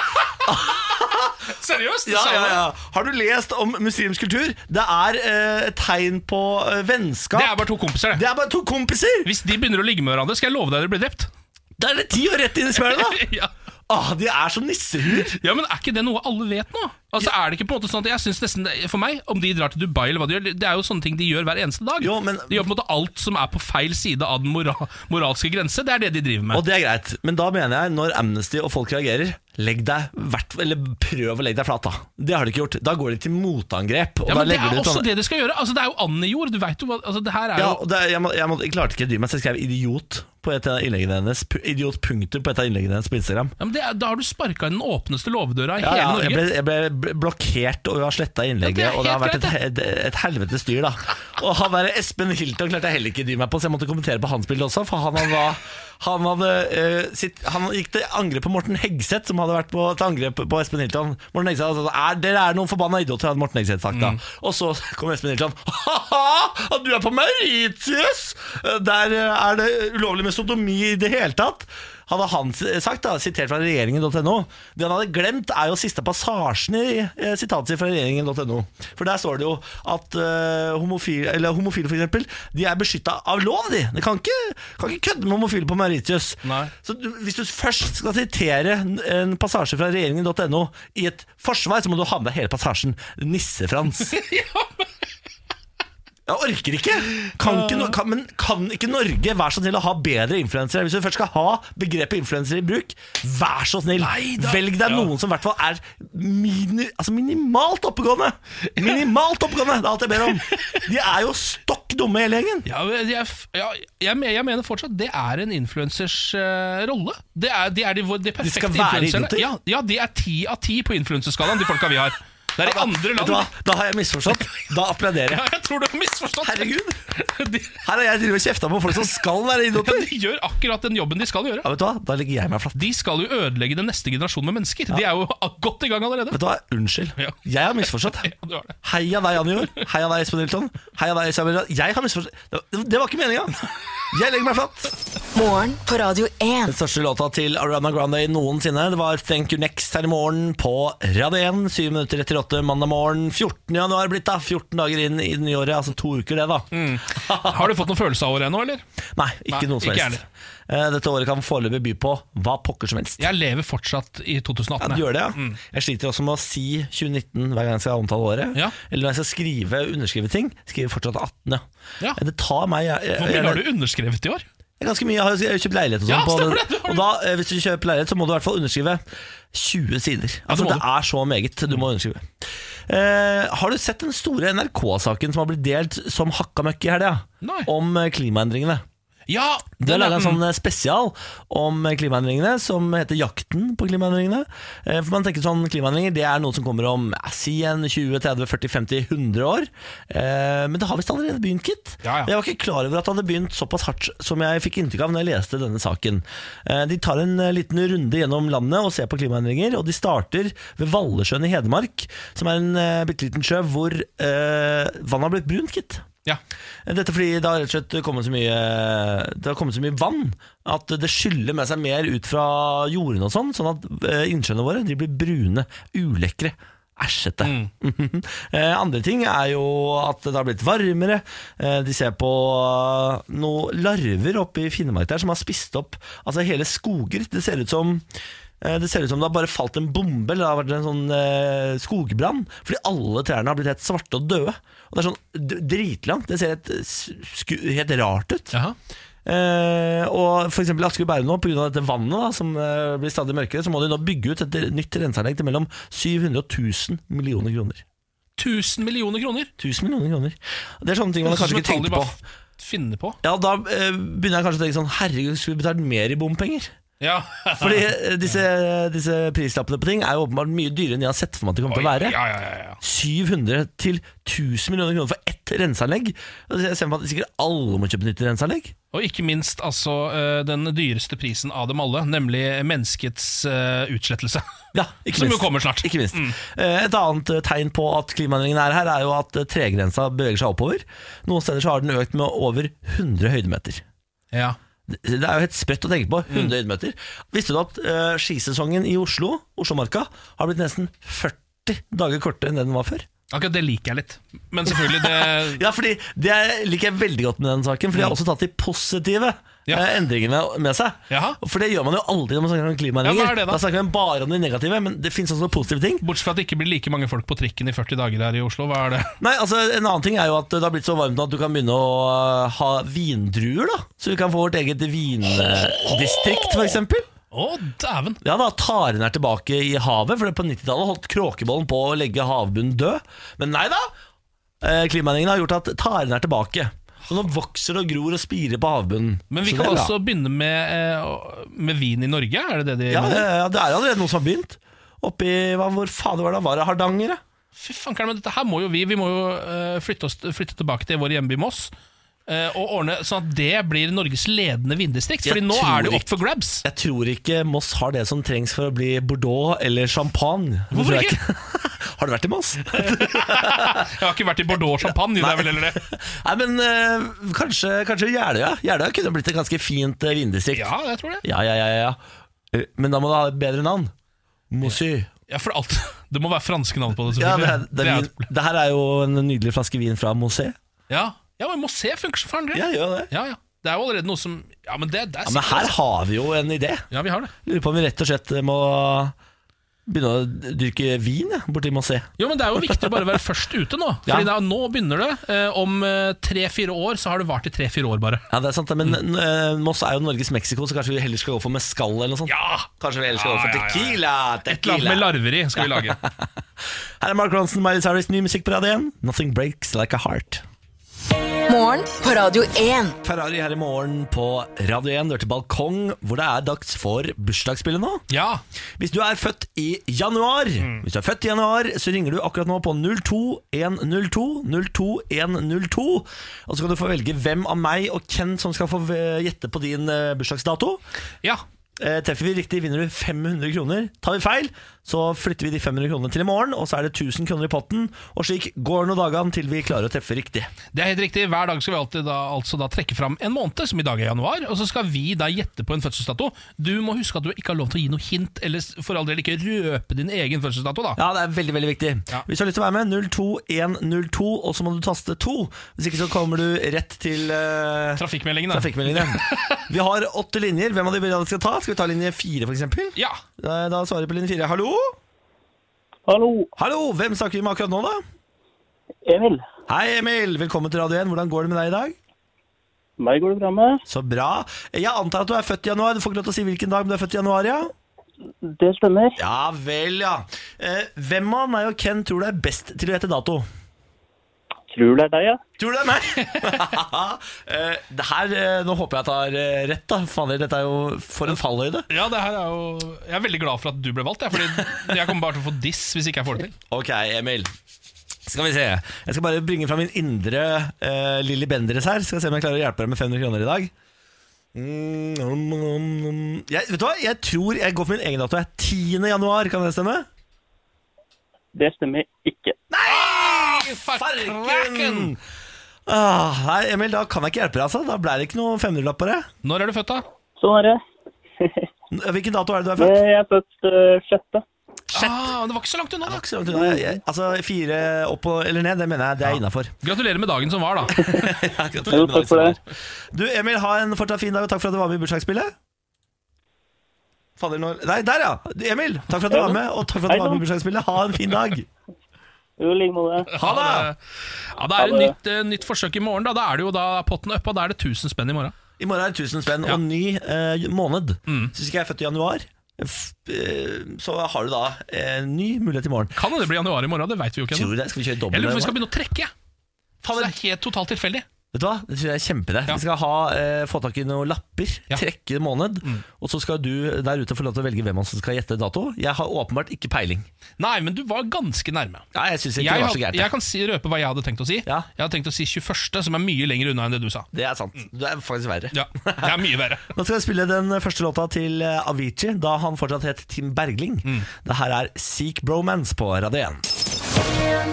Seriøst? ja, ja, ja. Har du lest om muslimsk kultur? Det er eh, tegn på eh, vennskap. Det er bare to kompiser, det. Det er bare to kompiser! Hvis de begynner å ligge med hverandre, skal jeg love deg at dere blir drept. Da er det ti år rett inn i smøret, da! ja. Åh, de er som nissehuer. ja, Men er ikke det noe alle vet nå? Altså, er det ikke på en måte sånn at jeg synes nesten For meg, om de drar til Dubai eller hva de gjør, det er jo sånne ting de gjør hver eneste dag. Jo, men- De gjør på en måte alt som er på feil side av den mora moralske grense. Det er det de driver med. Og det er greit, men da mener jeg, når Amnesty og folk reagerer, legg deg hvert, eller prøv å legge deg flat, da. Det har de ikke gjort. Da går de til motangrep. Og ja, da men Det legger er du ut også sånne- det de skal gjøre. Altså, Det er jo annejord. Du vet jo hva altså, Det her er Ja, jo og det, jeg, må, jeg, må, jeg klarte ikke å dy meg, så jeg skrev 'idiot' på et av innleggene hennes. Pu- Idiot punktum på et av innleggene hennes på Instagram. ja, men det er, Da har du sparka inn den åpneste låvedøra i Ja, ja, Norge. jeg, ble, jeg ble bl- blokkert og har sletta innlegget, Ja, det og det har vært et, et, et helvetes styr, da. Og han der Espen Hilton klarte jeg heller ikke å dy meg på, så jeg måtte kommentere på hans bilde også, for han hadde han, hadde, uh, sitt, han gikk til angrep på Morten Hegseth, som hadde vært på, til angrep på Espen Hilton. Morten Hegseth hadde sagt er, dere er noen forbanna idioter, hadde Morten Hegseth sagt da. Og så kom Espen Hilton. Ha-ha! Du er på Mauritius! Der eh, er det ulovlig med sodomi i det hele tatt. Hadde han sagt, da, sitert fra regjeringen.no Det han hadde glemt, er jo siste passasjen i eh, sitatet fra regjeringen.no. For der står det jo at eh, homofile, eller homofile for eksempel, de er beskytta av lov, de. De kan ikke, kan ikke kødde med homofile på Mauritius. Nei. Så du, hvis du først skal sitere en, passasje fra regjeringen.no i et forsvar, så må du ha med deg hele passasjen. Nisse-Frans. Jeg orker ikke! Kan ikke no kan, men kan ikke Norge være så snill å ha bedre influensere? Hvis du først skal ha begrepet influenser i bruk, vær så snill! Neida. Velg deg noen som i hvert fall er mini, altså minimalt oppegående! Minimalt oppegående! Det er alt jeg ber om. De er jo stokk dumme hele gjengen. Ja, jeg, jeg, jeg mener fortsatt det er en influensers uh, rolle. Det er, de er de, de perfekte influenserne. Ja, ja, de er ti av ti på influenserskalaen, de folka vi har. Det er i andre Vet land. du hva? Da har jeg misforstått. Da applauderer Ja, jeg. jeg tror du har misforstått. Herregud! De, Her har jeg drevet og kjefta på folk som skal være ja, idioter. de gjør akkurat den jobben de skal gjøre. Ja, vet du hva? Da legger jeg meg flatt. De skal jo ødelegge den neste generasjonen med mennesker. De er jo godt i gang allerede. Vet du hva? Unnskyld. Ja. Jeg har misforstått. Ja, du har det. Heia deg, Jan Jord. Heia deg, Espen Hilton. Heia deg, Isabel. Rad. Jeg har misforstått. Det, det var ikke meninga. Jeg legger meg flatt. Morgen på Radio 1. Den største låta til Ariana Grande noensinne. Det var Thank You Next her i morgen på Radio 1. syv minutter etter 8 mandag morgen. 14. januar blitt, da. 14 dager inn i det nye året. Altså to uker, det, da. Har du fått noen følelse av året ennå, eller? Nei, ikke Nei, noe som helst. Eh, Dette året kan foreløpig by på hva pokker som helst. Jeg lever fortsatt i 2018. Ja, du gjør det, ja. Jeg sliter også med å si 2019 hver gang jeg skal omtale året. Ja. Eller når jeg skal skrive underskrive ting, skriver fortsatt 18. Ja. Ja. Det tar meg jeg, jeg, Hvor mye har du underskrevet i år? Ganske mye. Jeg har jo- kjøpt leilighet og sånn. Ja, på- stemmer det, det og da, eh, hvis du kjøper leilighet, så må du i hvert fall underskrive 20 sider. Altså, må det er så meget du må underskrive. Eh, har du sett den store NRK-saken som har blitt delt som hakka møkk i helga? Nei. Om eh, klimaendringene. Ja! De har laga en sånn eh, spesial om eh, klimaendringene som heter 'Jakten på klimaendringene'. Eh, For man tenker sånn Klimaendringer det er noe som kommer om si en 20, 30, 40, 50, 100 år. Men det har visst allerede begynt, gitt. Ja, ja. Jeg var ikke klar over at det hadde begynt såpass hardt som jeg fikk inntrykk av når jeg leste denne saken. De tar en liten runde gjennom landet og ser på klimaendringer, og de starter ved Vallesjøen i Hedmark, som er en bitte liten sjø hvor vannet har blitt brunt, gitt. Ja. Dette fordi det har rett og slett kommet så mye Det har kommet så mye vann at det skyller med seg mer ut fra jordene og sånn, sånn at eh, innsjøene våre de blir brune, ulekre. Æsjete. Mm. Andre ting er jo at det har blitt varmere. Eh, De ser på eh, noen larver oppe i Finnmark der som har spist opp altså hele skoger. Det ser ut som eh, det ser ut som det har bare falt en bombe eller det har vært en sånn eh, skogbrann. Fordi alle trærne har blitt helt svarte og døde. Og det er sånn dritlangt. Det ser helt, helt rart ut. Jaha. Eh, og for eksempel Asker og Bærum nå, pga. dette vannet da, som eh, blir stadig mørkere, så må de nå bygge ut et nytt renseanlegg til mellom 700 og 1000 millioner kroner. 1000 millioner kroner! 1000 millioner kroner. Det er sånne ting man kanskje ikke tall de tenker på. finne på. Ja, da eh, begynner jeg kanskje å tenke sånn Herregud, skulle vi betalt mer i bompenger? Ja, Fordi eh, disse, disse prislappene på ting er jo åpenbart mye dyrere enn jeg har sett for meg at det kommer til å være. Ja, ja, ja, ja. 700 til 1000 millioner kroner for ett renseanlegg. Jeg ser for meg at sikkert alle må kjøpe nytt renseanlegg. Og ikke minst altså, eh, den dyreste prisen av dem alle, nemlig menneskets uh, utslettelse. Ja, ikke Som jo kommer snart. Ikke minst. Mm. Et annet eh, tegn på at klimaendringene er her, er jo at eh, tregrensa beveger seg oppover. Noen steder så har den økt med over 100 høydemeter. Ja. Det er jo helt sprøtt å tenke på. 100 høydemeter. Visste du at uh, skisesongen i Oslo, Oslomarka, har blitt nesten 40 dager kortere enn den var før? Akkurat det liker jeg litt. Men selvfølgelig, det Ja, fordi Det liker jeg veldig godt med den saken, for de har også tatt de positive Ja. eh, endringene med seg. Jaha. For det gjør man jo aldri når man snakker om klimaendringer. Ja, er da? snakker man bare om de negative, men det finnes også noen positive ting. Bortsett fra at det ikke blir like mange folk på trikken i 40 dager her i Oslo. Hva er det? Nei, altså En annen ting er jo at det har blitt så varmt at du kan begynne å uh, ha vindruer. da Så vi kan få vårt eget vindistrikt, f.eks. Å, dæven! Ja da, Taren er tilbake i havet, for det på 90-tallet holdt kråkebollen på å legge havbunnen død. Men nei da! Eh, Klimaendringene har gjort at taren er tilbake. Så nå vokser og gror og spirer på havbunnen. Men vi kan bra. også begynne med, eh, med vin i Norge, er det det de ja, ja, ja, det er allerede noen som har begynt. Oppi, hva, Hvor fader var det? Var det Hardanger? Fy fan, men dette her må jo vi Vi må jo eh, flytte, oss, flytte tilbake til vår hjemby Moss. Eh, og ordne sånn at det blir Norges ledende vindistrikt. Jeg Fordi nå er det jo opp for grabs. Jeg tror ikke Moss har det som trengs for å bli Bordeaux eller champagne. Hvorfor ikke? har du vært i Moss? Jeg har ikke vært i Bordeaux champagne. Det er vel heller det. Nei, men eh, kanskje, kanskje Jeløya. Jeløya kunne blitt et ganske fint uh, vindistrikt. Ja, jeg tror det. Ja, ja, ja, ja. Eh, Men da må du ha et bedre navn. Mossy. Ja, for alt Det må være franske navn på det. Ja, det, selvfølgelig er- det, er vin, det her er jo en nydelig flaske vin fra Mossé. ja. Ja, men Mossé funker så faen. det. Ja, gjør det. Ja, ja. Det er jo allerede noe som Ja, men det, det er Ja, men sikkert- her har vi jo en idé. Ja, vi har det. Lurer på om vi rett og slett må begynne å dyrke vin ja, borti Mossé. Jo, men Det er jo viktig å bare være først ute nå. Ja. Fordi er, Nå begynner det. Eh, om eh, tre-fire år så har det vart i tre-fire år, bare. Ja, det er sant, det, men eh, Moss er jo Norges Mexico, så kanskje vi heller skal gå for mescal eller noe sånt. Ja! Kanskje vi heller skal Ja, gå for ja, ja, ja. tequila. Et eller annet med tequila. larver i skal vi lage. Her er Mark Ronson, Miley Cyrus, ny musikk på radio 1. Nothing breaks like a heart. Morgen på Radio 1. Ferrari her i morgen på Radio 1. Du er til balkong, hvor det er dags for bursdagsspillet nå. Ja. Hvis du er født i januar, Hvis du er født i januar så ringer du akkurat nå på 02102 02102 Og så kan du få velge hvem av meg og Ken som skal få eh, gjette på din eh, bursdagsdato. ja. Eh, Treffer vi riktig, vinner du 500 kroner. Tar vi feil, så flytter vi de 500 kronene til i morgen, og så er det 1000 kroner i potten. Og slik går nå dagene til vi klarer å treffe riktig. Det er helt riktig. Hver dag skal vi alltid da, altså da trekke fram en måned, som i dag er januar, og så skal vi da gjette på en fødselsdato. Du må huske at du ikke har lov til å gi noe hint, eller for all del ikke røpe din egen fødselsdato. da Ja, det er veldig, veldig viktig. Ja. Hvis du har lyst til å være med, 02102, og så må du taste 2. Hvis ikke så kommer du rett til uh, Trafikkmeldingen, da. trafikkmeldingene. Vi har åtte linjer. Hvem av de vil jeg skal ta? Skal vi ta linje 4, f.eks.? Ja. Da, da svarer vi på linje fire. Hallo? Hallo, Hallo, hvem snakker vi med akkurat nå, da? Emil. Hei, Emil. Velkommen til Radio 1. Hvordan går det med deg i dag? Meg går det bra med. Så bra. Jeg antar at du er født i januar. Du får ikke lov til å si hvilken dag, men du er født i januar, ja? Det stemmer. Ja vel, ja. Eh, hvem av meg og Ken tror du er best til å gjette dato? Tror det er deg, ja. Tror du det er meg? eh, det her, eh, Nå håper jeg jeg tar eh, rett, da. Fader, dette er jo for en fallhøyde. ja, det her er jo Jeg er veldig glad for at du ble valgt, jeg, Fordi jeg kommer bare til å få diss hvis ikke jeg får det til. Ok, Emil. Skal vi se. Jeg skal bare bringe fram min indre uh, Lilly Bendriss her. Skal se om jeg klarer å hjelpe deg med 500 kroner i dag. Mm, mm, mm. Jeg, vet du hva? Jeg tror jeg går for min egen dato. Jeg er 10. januar, kan det stemme? Det stemmer ikke. Farken! Ah, nei, Emil, da kan jeg ikke hjelpe deg, altså. Da ble det ikke noe 500-lapp på det. Når er du født, da? Sånn er det. Hvilken dato er det du er født? Jeg er født uh, sjette. Ah, det var ikke så langt unna, da. ikke så langt unna. Jeg- jeg- Altså, fire opp og, eller ned, det mener jeg det er innafor. Gratulerer med dagen som var, da. Jo, takk for det. Du, Emil, ha en fortsatt fin dag, og takk for at du var med i bursdagsspillet. Fader, når... Nei, der, ja! Emil, takk for at du var med, og takk for at Hei du var med i bursdagsspillet. Ha en fin dag. Jo, i like måte. Ha det! Ja, Det er et nytt, eh, nytt forsøk i morgen. Da Da er det jo da potten uppa. Da er det 1000 spenn i morgen. I morgen er det 1000 spenn Ja. og ny eh, måned. Mm. Så hvis ikke jeg er født i januar, f eh, så har du da en ny mulighet i morgen. Kan det bli januar i morgen, det vet vi jo ikke Tror ennå. du det? Skal vi kjøre Jeg dobbelt? lurer på om vi skal begynne å trekke. Så det er helt totalt tilfeldig. Vet du hva? Det synes jeg er kjempeidé. Ja. Vi skal ha, eh, få tak i noen lapper, Ja. Mm. trekke en måned, og så skal du der ute få lov til å velge hvem som skal gjette dato. Jeg har åpenbart ikke peiling. Nei, men du var ganske nærme. Ja, jeg synes ikke Jeg, det var så gært. jeg kan si, røpe hva jeg hadde tenkt å si. Ja. Jeg hadde tenkt å si 21., som er mye lenger unna enn det du sa. Det er sant. Du er faktisk verre. Ja, Det er mye verre. Nå skal jeg spille den første låta til eh, Avicii, da han fortsatt het Tim Bergling. Mm. Det her er Seek Bromance på Radio 1.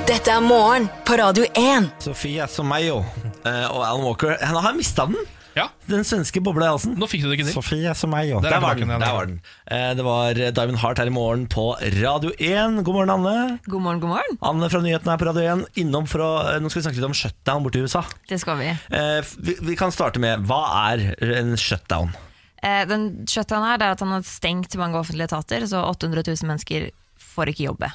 Dette er morgen på Radio 1. Sofie Somayo eh, og Alan Walker. Han har mista den! Ja, Den svenske bobla i halsen. Nå fikk du det ikke til. Sofie som meg, er Der var den. Der var den. Eh, Det var Diamond Heart her i morgen på Radio 1. God morgen, Anne. God morgen, god morgen. Anne fra nyhetene her på Radio 1. Innom for å, eh, nå skal vi snakke litt om shutdown borte i USA. Det skal vi. Eh, Vi, vi kan starte med hva er en shutdown? Eh, den shutdown her det er at han har stengt mange offentlige etater, så 800 000 mennesker får ikke jobbe.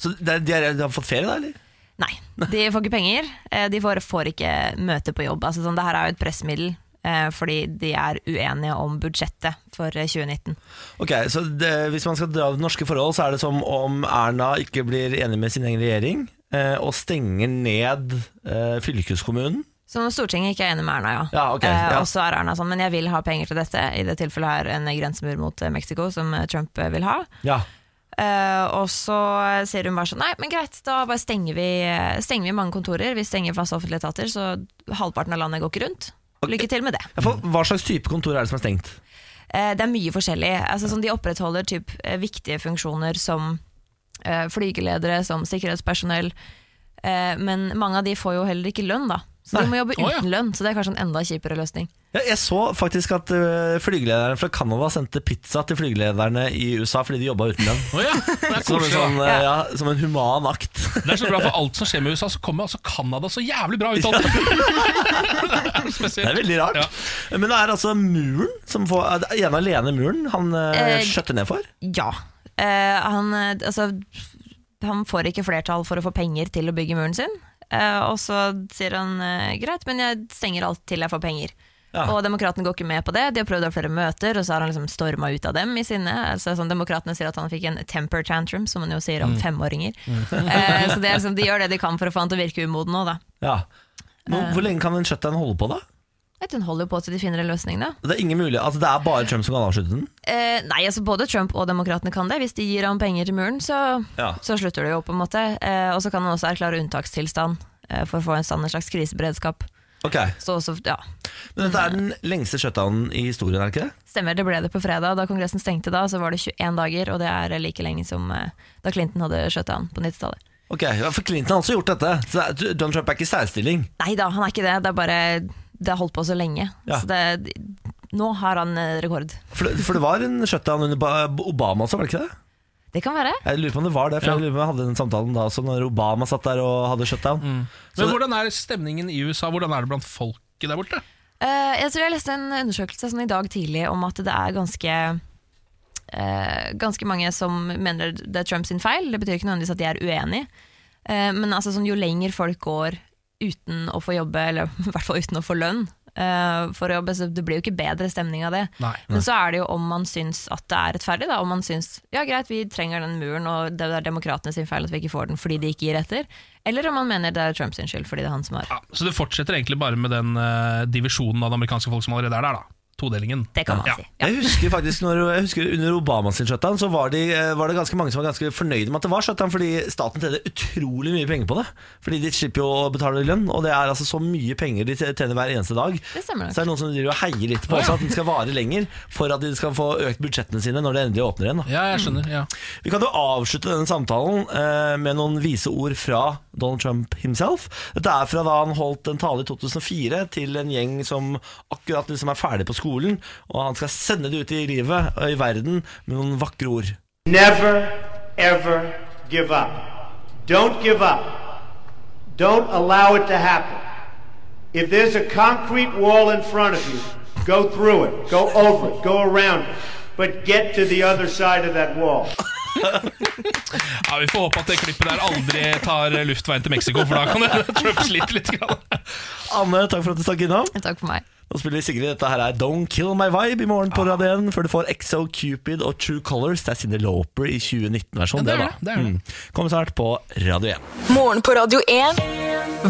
Så er- de, er, de har fått ferie, da? eller? Nei, de får ikke penger. Eh, de får, får ikke møte på jobb. Altså, sånn, det her er jo et pressmiddel. eh, Fordi de er uenige om budsjettet for eh, 2019. Ok, så det, Hvis man skal dra det norske forhold, så er det som om Erna ikke blir enig med sin egen regjering eh, og stenger ned eh, fylkeskommunen. Som om Stortinget ikke er enig med Erna, ja. Ja, ok, Eh, ja. Og så er Erna sånn, men jeg vil ha penger til dette. I det tilfellet her en grensemur mot eh, Mexico, som eh, Trump eh, vil ha. Ja, Eh, og så sier hun bare sånn Nei, men greit, da bare stenger vi, stenger vi mange kontorer. Vi stenger fast offentlige etater, så halvparten av landet går ikke rundt. Lykke til med det. Hva slags type kontor er det som er stengt? Eh, det er mye forskjellig. Altså, sånn, de opprettholder typ, eh, viktige funksjoner som eh, flygeledere, som sikkerhetspersonell. Eh, men mange av de får jo heller ikke lønn, da. Så Nei. de må jobbe ja. uten lønn. Så det er kanskje en enda kjipere løsning. Ja, jeg så faktisk at uh, flygelederen fra Canada sendte pizza til flygelederne i USA fordi de jobba uten lønn. Oh, ja, Som en, sånn, eh, ja, som en human akt. Det er så bra for alt som skjer med USA, så kommer altså Canada så jævlig bra ut av det. det er Det er veldig rart. Men det er altså muren som får ene alene muren han uh, Eh, skjøtter ned for. Ja. Eh, han, altså, han får ikke flertall for å få penger til å bygge muren sin. Eh, og så sier han eh, greit, men jeg stenger alt til jeg får penger. Ja. Og demokratene går ikke med på det. De har prøvd å ha flere møter, og så har han liksom storma ut av dem i sinne. Altså, sånn, demokratene sier at han fikk en temper tantrum, som man jo sier om femåringer. Eh, så det er liksom, de gjør det de kan for å få han til å virke umoden nå, da. Ja. Hvor, hvor lenge kan en shutdown holde på, da? Vet Hun holder jo på til de finner en løsning, da. Det er ingen mulighet, altså det er bare Trump som kan avslutte den? Eh, nei, altså både Trump og demokratene kan det. Hvis de gir ham penger til muren, så, Ja. så slutter det jo på en måte. Eh, og så kan han også erklære unntakstilstand eh, for å få en stand, en slags kriseberedskap. Ok, Så også, ja, Men dette er den lengste shutdownen i historien, er det ikke det? Stemmer, det ble det på fredag. Da Kongressen stengte da, så var det 21 dager, og det er like lenge som eh, da Clinton hadde shutdown på 90-tallet. Ok, ja, For Clinton har også gjort dette. Så Donald Trump er ikke i særstilling. Nei da, han er ikke det. Det er bare Det har holdt på så lenge. Ja. Så det, nå har han eh, rekord. For det, for det var en shutdown under Obama også, var det ikke det? Det kan være. Jeg lurer på om det var det, for Ja. jeg lurer på om jeg hadde den samtalen da også, når Obama satt der og hadde shutdown. Mm. Men så, hvordan er stemningen i USA? Hvordan er det blant folket der borte? Uh, jeg tror jeg leste en undersøkelse sånn i dag tidlig om at det er ganske uh, Ganske mange som mener det er Trumps feil. Det betyr ikke nødvendigvis at de er uenige. Uh, men altså, sånn, jo lenger folk går uten å få jobbe, eller i hvert fall uten å få lønn uh, for å jobbe, så det blir jo ikke bedre stemning av det. Nei. Men så er det jo om man syns at det er rettferdig. Da. Om man syns ja greit, vi trenger den muren, og det er demokratene sin feil at vi ikke får den fordi de ikke gir etter. Eller om man mener det er Trumps skyld fordi det er han som har Ja, så det fortsetter egentlig bare med den uh, divisjonen av det amerikanske folk som allerede er der, da. Todelingen. Det kan man Ja. si. Ja. Jeg husker faktisk når, jeg husker Under Obamas shutdown Så var, de, eh, var det ganske mange som var ganske fornøyde med at det var shutdown, fordi staten tjener utrolig mye penger på det. Fordi de slipper jo å betale lønn, og det er altså så mye penger de tjener hver eneste dag. Det stemmer nok. Så er det noen som driver og heier litt på også, at den skal vare lenger, for at de skal få økt budsjettene sine når det endelig åpner igjen. Da. Ja, jeg skjønner. ja Vi kan jo avslutte denne samtalen eh, med noen vise ord fra Donald Trump himself. Dette er fra da han holdt en tale i 2004 til en gjeng som akkurat liksom er ferdig på skolen, og han skal sende det ut i livet og i verden med noen vakre ord. Never, ever give up. Don't give up. Don't allow it to happen. If there's a concrete wall in front of you, go through it, go over it, go around it, but get to the other side of that wall. Ja, Vi får håpe at det klippet der aldri tar luftveien til Mexico, for da kan det Trump slite litt. Grann. Anne, takk for at du stakk innom. Takk for meg. Nå spiller vi Sigrid. Dette her er Don't Kill My Vibe i morgen på Radio 1, før du får Exo Cupid og True Colors. Det er Cindy Loper i 2019-versjonen. Ja, det, det, det, det, mm. Kom snart på Radio 1. Morgen på Radio 1.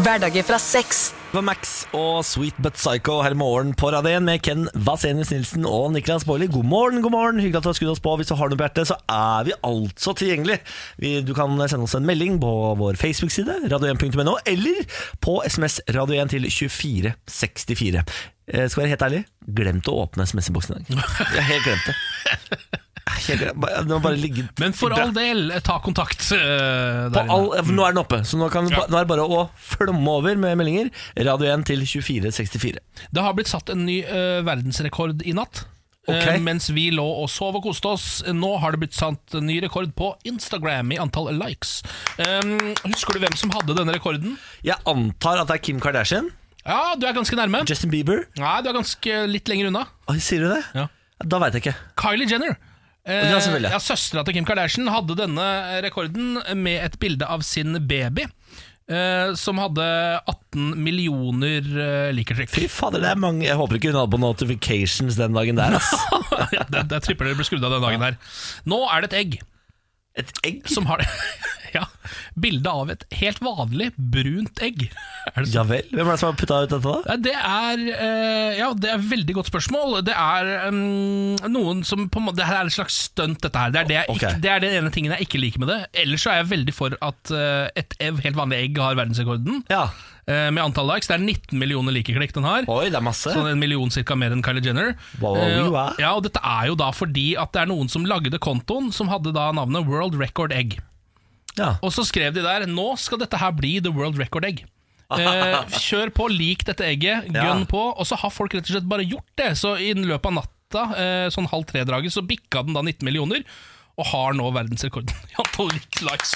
Hverdager fra 6. Eva Max og Sweet But Psycho her i morgen på Radio 1 med Ken Vasenius Nilsen og Niklas Baarli. God morgen, god morgen. Hyggelig at du har skudd oss på. Hvis du har noe på hjertet, så er vi altså tilgjengelig. Du kan sende oss en melding på vår Facebook-side, radio1.no, eller på SMS radio1 til 2464. Eh, jeg skal være helt ærlig, glemt å åpne SMS-boksen i dag. Jeg har helt glemt det. Ligge Men for all del, ta kontakt. Uh, der på all, nå er den oppe, så nå, kan, Ja. nå er det bare å flomme over med meldinger. Radio 1 til 2464. Det har blitt satt en ny uh, verdensrekord i natt. Okay. Uh, mens vi lå og sov og koste oss. Nå har det blitt satt en ny rekord på Instagram i antall likes. Um, husker du hvem som hadde denne rekorden? Jeg antar at det er Kim Kardashian. Ja, du er ganske nærme. Justin Bieber. Nei, du er ganske litt lenger unna. Oi, sier du det? Ja. Da veit jeg ikke. Kylie Jenner. Eh, Ja, Søstera til Kim Kardashian hadde denne rekorden med et bilde av sin baby. eh, som hadde 18 millioner uh, likertrykk. Fy fader, det er mange Jeg håper ikke hun hadde på notifications den dagen der. Ass. ja, det, det tripper dere ble skrudd av den dagen her. Nå er det et egg Et egg? som har ja, bilde av et helt vanlig brunt egg. Er det Ja vel. Hvem er det som har putta ut dette, da? Det er eh, Ja, det er et veldig godt spørsmål. Det er um, noen som på en måte Det her er et slags stunt, dette her. Det er, det, jeg Ok. ikke, det er den ene tingen jeg ikke liker med det. Ellers så er jeg veldig for at eh, et ev- helt vanlig egg har verdensrekorden. Ja. eh, med antall likes. Det er 19 millioner likeklikk den har. Oi, det er masse. Sånn en million cirka mer enn Kylie Jenner. Wow, Eh, wow. ja, og Dette er jo da fordi at det er noen som lagde kontoen som hadde da navnet World Record Egg. Ja. Og så skrev de der Nå skal dette her bli The World Record Egg. Eh, kjør på, lik dette egget, Ja. gønn på. Og så har folk rett og slett bare gjort det. Så i løpet av natta, eh, sånn halv tre-draget, så bikka den da 19 millioner. Og har nå verdensrekorden i antall likes.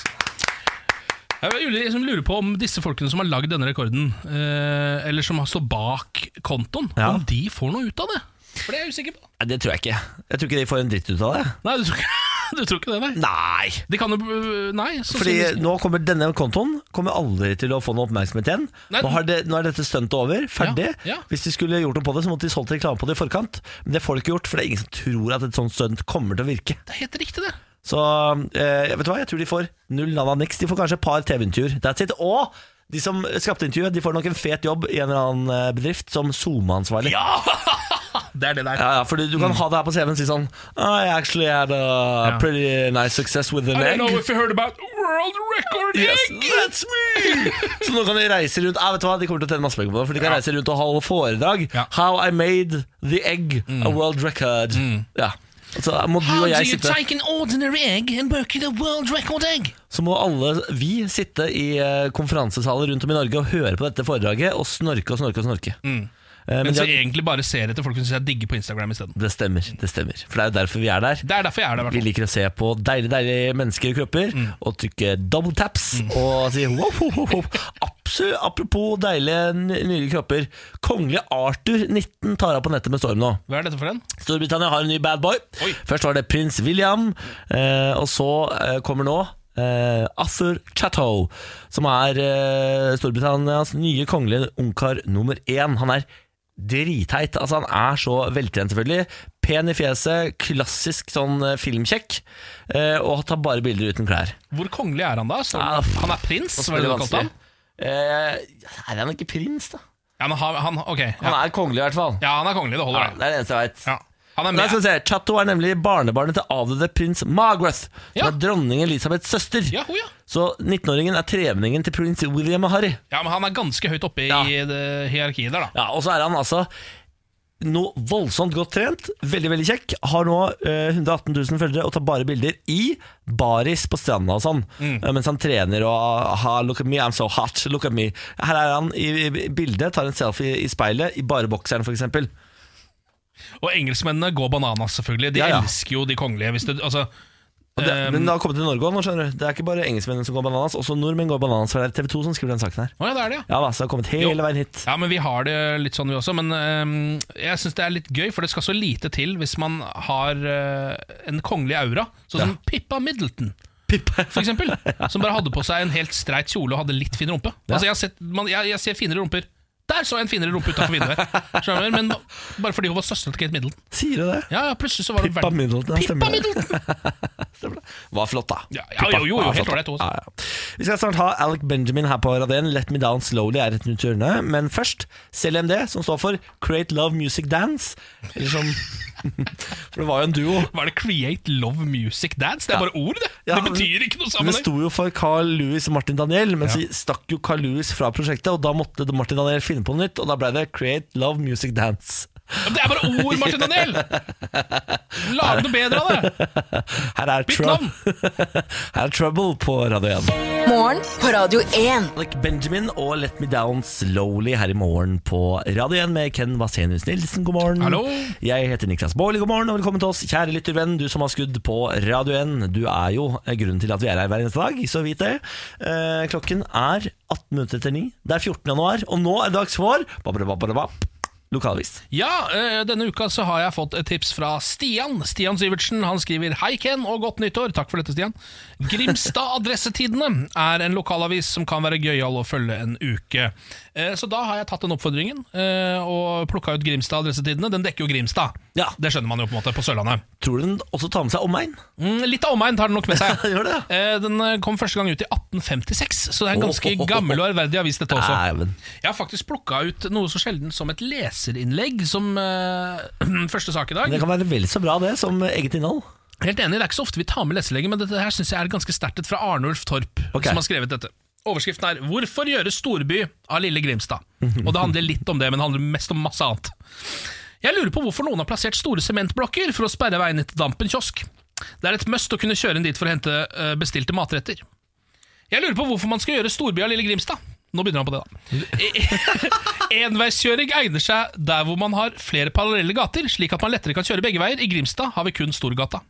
Jeg liksom lurer på om disse folkene som har lagd denne rekorden, eh, eller som har stått bak kontoen, Ja. om de får noe ut av det. For det er jeg usikker på. Nei, Det tror jeg ikke. Jeg tror ikke de får en dritt ut av det. Nei, du tror ikke, du tror ikke det, nei? Nei. De kan jo Nei. Fordi nå kommer denne kontoen Kommer aldri til å få noe oppmerksomhet igjen. Nei, Nå, har det, nå er dette stuntet over. Ferdig. Ja, ja. Hvis de skulle gjort noe på det, så måtte de solgt reklame på det i forkant. Men det får de ikke gjort, for det er ingen som tror at et sånt stunt kommer til å virke. Det er helt riktig, det. Så eh, vet du hva, jeg tror de får null nada niks. De får kanskje et par TV-intervjuer. That's it. Og de som skapte intervjuet, de får nok en fet jobb i en eller annen eh, bedrift som SoMe-ansvarlig. Ja! det er det der. Ja, ja, fordi du kan ha det her på CV-en og si sånn I actually had a Ja. pretty nice success with an I egg. don't know if you heard about World Record Yes, Egg! that's me! Så nå kan de reise rundt ah, vet du hva, De kommer til å tjene masse penger på det For de kan Ja. reise rundt og holde foredrag Ja. How I made the egg a world record Ja Så må du og jeg sitte take an ordinary egg and work it a world record egg? Så må alle vi sitte i eh, konferansesaler rundt om i Norge Og høre på dette foredraget Og snorke og snorke og snorke Mm. Men Mens vi de, egentlig bare ser etter folk som syns jeg digger på Instagram isteden. det stemmer, det stemmer For det er jo derfor vi er der Det er derfor jeg er der. Vi liker å se på deilige, deilige mennesker og kropper Mm. Og trykke double taps Og si wow, wow, wow, wow. Absolutt, Apropos deilige, ny- nydelige kropper. Kongelige Arthur 19 tar av på nettet med storm nå. Hva er dette for en? Storbritannia har en ny bad boy. Oi. Først var det prins William eh, Og så eh, kommer nå eh, Arthur Chateau Som er Storbritannias nye kongelige ungkar nummer 1 Han er driteit Altså han er så veltrent selvfølgelig. Pen i fjeset, klassisk sånn filmkjekk Og tar bare bilder uten klær. Hvor kongelig er han da? Så, Ja, han er prins, Hva er det du kalte han? Eh, Er han ikke prins da? Ja, men han, han, ok, Han er kongelig i hvert fall ja, han er kongelig, det ja, holder. Det er det eneste jeg vet Ja. Han er med. se. Chateau er nemlig barnebarnet til avdøde prins Margaret, som Ja. er dronning Elisabeths søster. Ja, ho, ja. Så 19-åringen er tremenningen til prins William og Harry. ja, men han er ganske høyt oppe Ja. i hierarkiet der, da. Ja, Og så er han altså noe voldsomt godt trent, veldig veldig kjekk. Har nå eh, 118 000 følgere og tar bare bilder i baris på stranda og sånn. Mm. eh, mens han trener og ha, Look at me, I'm so hot. Look at me. Her er han i, i bildet, tar en selfie i speilet, i bare bokseren f.eks. Og engelskmennene går bananas, selvfølgelig. De Ja, ja. elsker jo de kongelige. Hvis du, altså, det, ehm, men det har kommet til Norge òg skjønner du. Det er ikke bare engelskmennene som går bananas, også nordmenn går bananas. For det er TV 2 som skriver den saken her. Oh, ja, det er det, ja. Ja da, så det har kommet hele Jo. veien hit. Ja, men vi har det litt sånn vi også. Men um, jeg syns det er litt gøy, for det skal så lite til hvis man har uh, en kongelig aura. Sånn som Pippa Middleton, Pippa. for eksempel. Som bare hadde på seg en helt streit kjole og hadde litt fin rumpe. Altså, jeg, har sett, man, jeg, jeg ser finere rumper. Der så jeg en finere rumpe utafor vinduet. Skjønner? Men bare fordi hun var søsteren til Kate Middleton. Sier du det? Ja, ja, plutselig så var Pippa verden- Middleton, ja, Pippa. Middleton! Var flott, da. Ja, ja, jo, jo, jo, helt ålreit også. Ja, ja. Vi skal snart ha Alec Benjamin her på radioen. Let Me Down Slowly er et nytt hjørne. Men først CLMD, som står for Create Love Music Dance. Eller som For det var jo en duo. Var det Create Love Music Dance? Det er bare ord, det. Det betyr ikke noe sammenheng. det sto jo for Carl Lewis og Martin Daniel, men så stakk jo Carl Lewis fra prosjektet, og da måtte Martin Daniel finne på noe nytt, og da ble det Create Love Music Dance. Det er bare ord, Martin Daniel! Lag noe bedre av det! Her er, Bytt navn! her er Trouble på Radio 1. Morgen på Radio 1. Alec Benjamin og Let Me Down Slowly her i morgen på Radio 1 med Ken Vasenius Nilsen. God morgen. Hallo. Jeg heter Niklas Baarli, god morgen og velkommen til oss. Kjære lyttervenn, du som har skudd på Radio 1. Du er jo grunnen til at vi er her hver eneste dag, så vit det. Eh, klokken er 18 minutter etter 9. Det er 14. januar, og nå er det dags for Lokalvis. Ja, eh, denne uka så har jeg fått et tips fra Stian. Stian Syvertsen han skriver Hei Ken og godt nyttår. Takk for dette, Stian. Grimstad Adressetidene er en lokalavis som kan være gøyal å følge en uke. Eh, Så da har jeg tatt den oppfordringen eh, og plukka ut Grimstad Adressetidene. Den dekker jo Grimstad. Ja. Det skjønner man jo på en måte på Sørlandet. Tror du den også tar med seg omegn? Mm, litt av omegn tar den nok med seg. Gjør det, ja. Eh, Den kom første gang ut i 1856, så det er en ganske Oh. gammel og ærverdig avis, dette også. Even. Jeg har faktisk plukka ut noe så sjelden som et leserinnlegg som første sak i dag. Det kan være vel så bra, det, som eget innhold. Helt enig, Det er ikke så ofte vi tar med leselege, men dette her synes jeg er ganske sterkt fra Arnulf Torp, okay. som har skrevet dette. Overskriften er 'Hvorfor gjøre storby av lille Grimstad?' Og Det handler litt om det, men det handler mest om masse annet. Jeg lurer på hvorfor noen har plassert store sementblokker for å sperre veien til Dampen kiosk. Det er et must å kunne kjøre inn dit for å hente eh, bestilte matretter. Jeg lurer på hvorfor man skal gjøre storby av lille Grimstad. Nå begynner han på det, da. Enveiskjøring egner seg der hvor man har flere parallelle gater, slik at man lettere kan kjøre begge veier. I Grimstad har vi kun Storgata.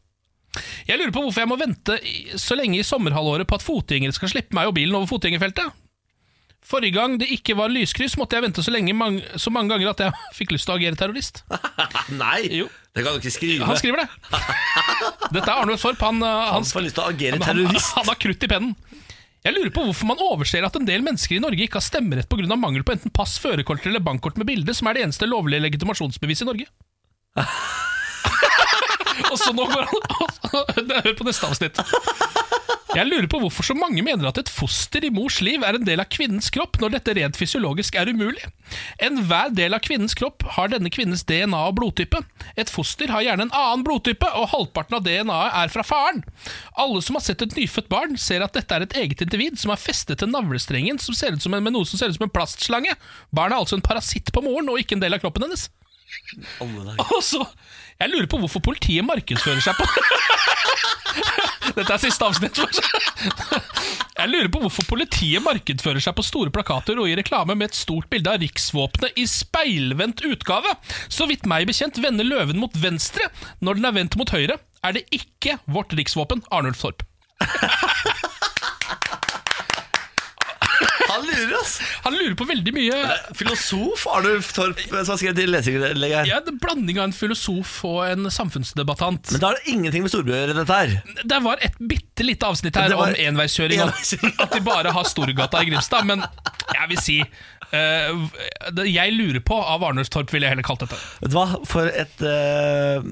Jeg lurer på hvorfor jeg må vente så lenge i sommerhalvåret på at fotgjengere skal slippe meg og bilen over fotgjengerfeltet. Forrige gang det ikke var lyskryss, måtte jeg vente så, lenge, så mange ganger at jeg fikk lyst til å agere terrorist. Nei, Jo. det kan du ikke skrive. Han skriver det. Dette er Arne Torp. Han, uh, han, Han får lyst til å agere han, han, han har krutt i pennen. Jeg lurer på hvorfor man overser at en del mennesker i Norge ikke har stemmerett pga. mangel på enten pass, førerkort eller bankkort med bilde, som er det eneste lovlige legitimasjonsbeviset i Norge. Og så nå går han Hør på neste avsnitt. Jeg lurer på hvorfor så mange mener at et foster i mors liv er en del av kvinnens kropp, når dette rent fysiologisk er umulig. Enhver del av kvinnens kropp har denne kvinnens DNA og blodtype. Et foster har gjerne en annen blodtype, og halvparten av DNA-et er fra faren. Alle som har sett et nyfødt barn, ser at dette er et eget individ som er festet til navlestrengen som ser ut som en, med noe som ser ut som en plastslange. Barnet er altså en parasitt på moren, og ikke en del av kroppen hennes. Og så, Jeg lurer på hvorfor politiet markedsfører seg på Dette er siste avsnitt. Jeg lurer på hvorfor politiet markedsfører seg på store plakater og i reklame med et stort bilde av riksvåpenet i speilvendt utgave. Så vidt meg bekjent vender løven mot venstre. Når den er vendt mot høyre, er det ikke vårt riksvåpen, Arnulf Torp. Han lurer, ass! Han lurer på veldig mye. Filosof Arnulf Torp som har skrevet leserinnlegget her. Ja, det er en Blanding av en filosof og en samfunnsdebattant. Men da har det ingenting med storby å gjøre, dette her. Det var et bitte lite avsnitt her var- om enveiskjøring. En At de bare har Storgata i Grimstad. Men jeg vil si uh, Jeg lurer på av Arnulf Torp, ville jeg heller kalt dette. Vet du hva, for et eh,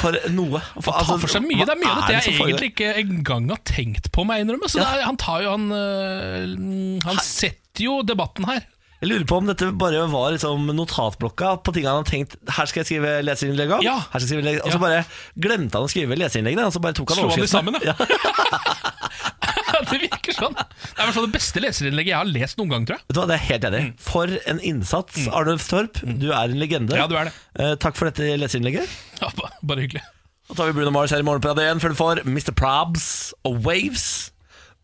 For noe. For, Han tar for seg mye. Det er mye av dette det jeg egentlig ikke engang har tenkt på, meg innrømme. Så Ja. er, han tar jo Han, øh, han setter jo debatten her. Jeg lurer på om dette bare var liksom notatblokka på ting han hadde tenkt Her skal jeg skrive leserinnlegg om. Ja. Her skal jeg skrive. Og så Ja. bare glemte han å skrive leserinnleggene. Og så bare tok han Slå han de overskriftene. sammen, ja. det virker sånn. Det er i hvert fall det beste leserinnlegget jeg har lest noen gang, tror jeg. Vet du hva, Det er helt enig. For en innsats, Arnulf Torp. Du er en legende. Mm. Ja, du er det. Eh, takk for dette leserinnlegget. Ja, ba- bare hyggelig. Da tar vi Bruno Mars her i morgen på Radio 1 før du får Mr. Probs og Waves.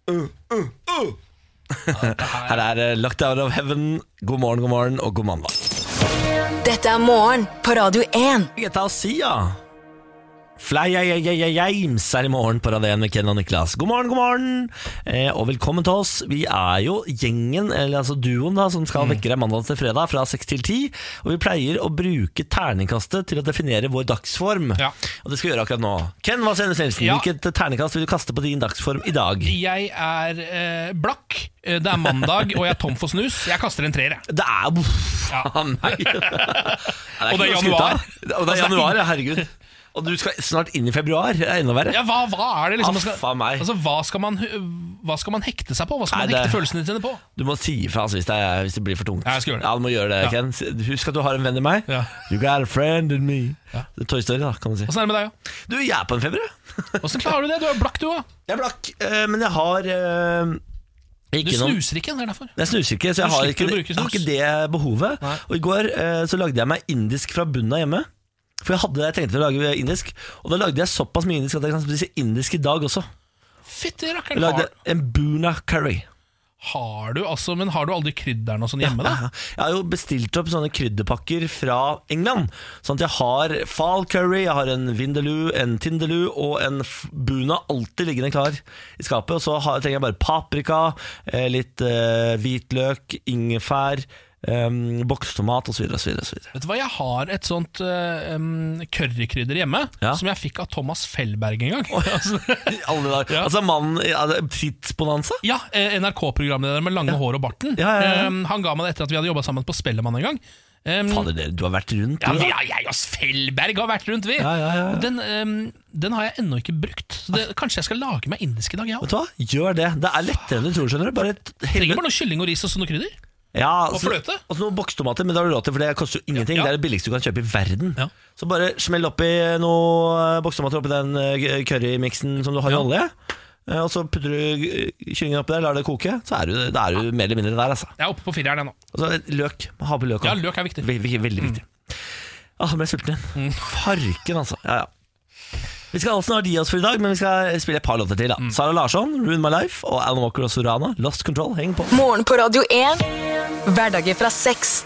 Uh, uh, uh. Her er eh, Locked Out of Heaven. God morgen, god morgen og god mandag. Dette er morgen på Radio 1. Getta og Sia. Fly James er i morgen på Radio 1 med Ken og Niklas. God morgen, god morgen, eh, og velkommen til oss. Vi er jo gjengen, eller altså duoen, da, som skal vekke deg mandag til fredag fra 6 til 10. Og vi pleier å bruke terningkastet til å definere vår dagsform. Ja. Og det skal vi gjøre akkurat nå. Ken Hva Ennes Nelson, Ja. hvilket terningkast vil du kaste på din dagsform i dag? Jeg er eh, blakk, eh, det er mandag, og jeg er tom for snus. Jeg kaster en treer, jeg. Det er Ja. Nei! det er Og det er januar. Og det er januar, ja, herregud. Og du skal snart inn i februar. Det er enda verre. Ja, hva, hva er det liksom man Ah, skal, meg. altså, hva, skal man, hva skal man hekte seg på? Hva skal Nei, man hekte det- følelsene sine på? Du må si ifra altså, hvis, det er- hvis det blir for tungt. Ja, jeg skal gjøre det. Ja, du må gjøre det, Ja. Ken. Husk at du har en venn i meg. Ja. You got a friend in me. Ja. Det er Toy Story, da, kan man si. Åssen er det med deg? da? Du, jeg er på en feber, jeg. Åssen klarer du det? Du er blakk, du òg. Jeg er blakk, eh, men jeg har eh, Du ikke noen snuser ikke, det er derfor. Jeg snuser ikke, så jeg Du har slipper ikke, å bruke jeg har snus. ikke det behovet. Nei. Og I går eh, så lagde jeg meg indisk fra bunnen av hjemme. For jeg, hadde, jeg trengte å lage indisk Og da lagde jeg såpass mye indisk at jeg kan spise indisk i dag også. Fytti Jeg rakkeren. lagde Har, en buna curry. har du altså Men har du aldri krydderen og sånn hjemme, da? Jeg har jo bestilt opp sånne krydderpakker fra England. Sånn at jeg har fal curry, jeg har en vindaloo, en tindaloo og en f- buna alltid liggende klar i skapet. Og så har, trenger jeg bare paprika, eh, litt eh, hvitløk, ingefær, um, bokstomat osv. Vet du hva, Jeg har et sånt uh, um, currykrydder hjemme Ja. som jeg fikk av Thomas Fellberg en gang. altså, Alle dager. Ja. Altså mannen er Tidsbonanza? ja, eh, NRK-programleder med lange hår og barten. Um, han ga meg det etter at vi hadde jobba sammen på Spellemann en gang. Um, Fader, du har vært rundt, ja, du, ja, jeg og Fellberg har vært rundt, vi! Den, um, den har jeg ennå ikke brukt. Det, kanskje jeg skal lage meg indisk i dag, jeg òg. Gjør det. Det er lettere enn du tror. skjønner du Bare Trenger bare noe kylling og ris og sånne krydder. Ja, og altså- fløte. Og så noen bokstomater, men det har du råd til, for det koster jo ingenting. Ja. Det er det billigste du kan kjøpe i verden. Ja. Så bare smell oppi noen bokstomater oppi den eh, currymiksen som du har i olje. eh, Og så putter du eh, kyllingen oppi der, lar det koke. Så er du, da er du mer eller mindre der, altså. Jeg er oppe på fireren, ennå. Og så løk. Ha på løk Ja, løk er viktig. Ve ve veldig viktig. Ah, nå ble sulten igjen. Farken, altså. Ja, ja. Vi skal altså snart gi oss for i dag, men vi skal spille et par låter til. da Sara Larsson, Ruin My Life, og Alan Walker og Sorana, Lost Control. Heng på. Morgen på Radio 1. Hverdager fra seks.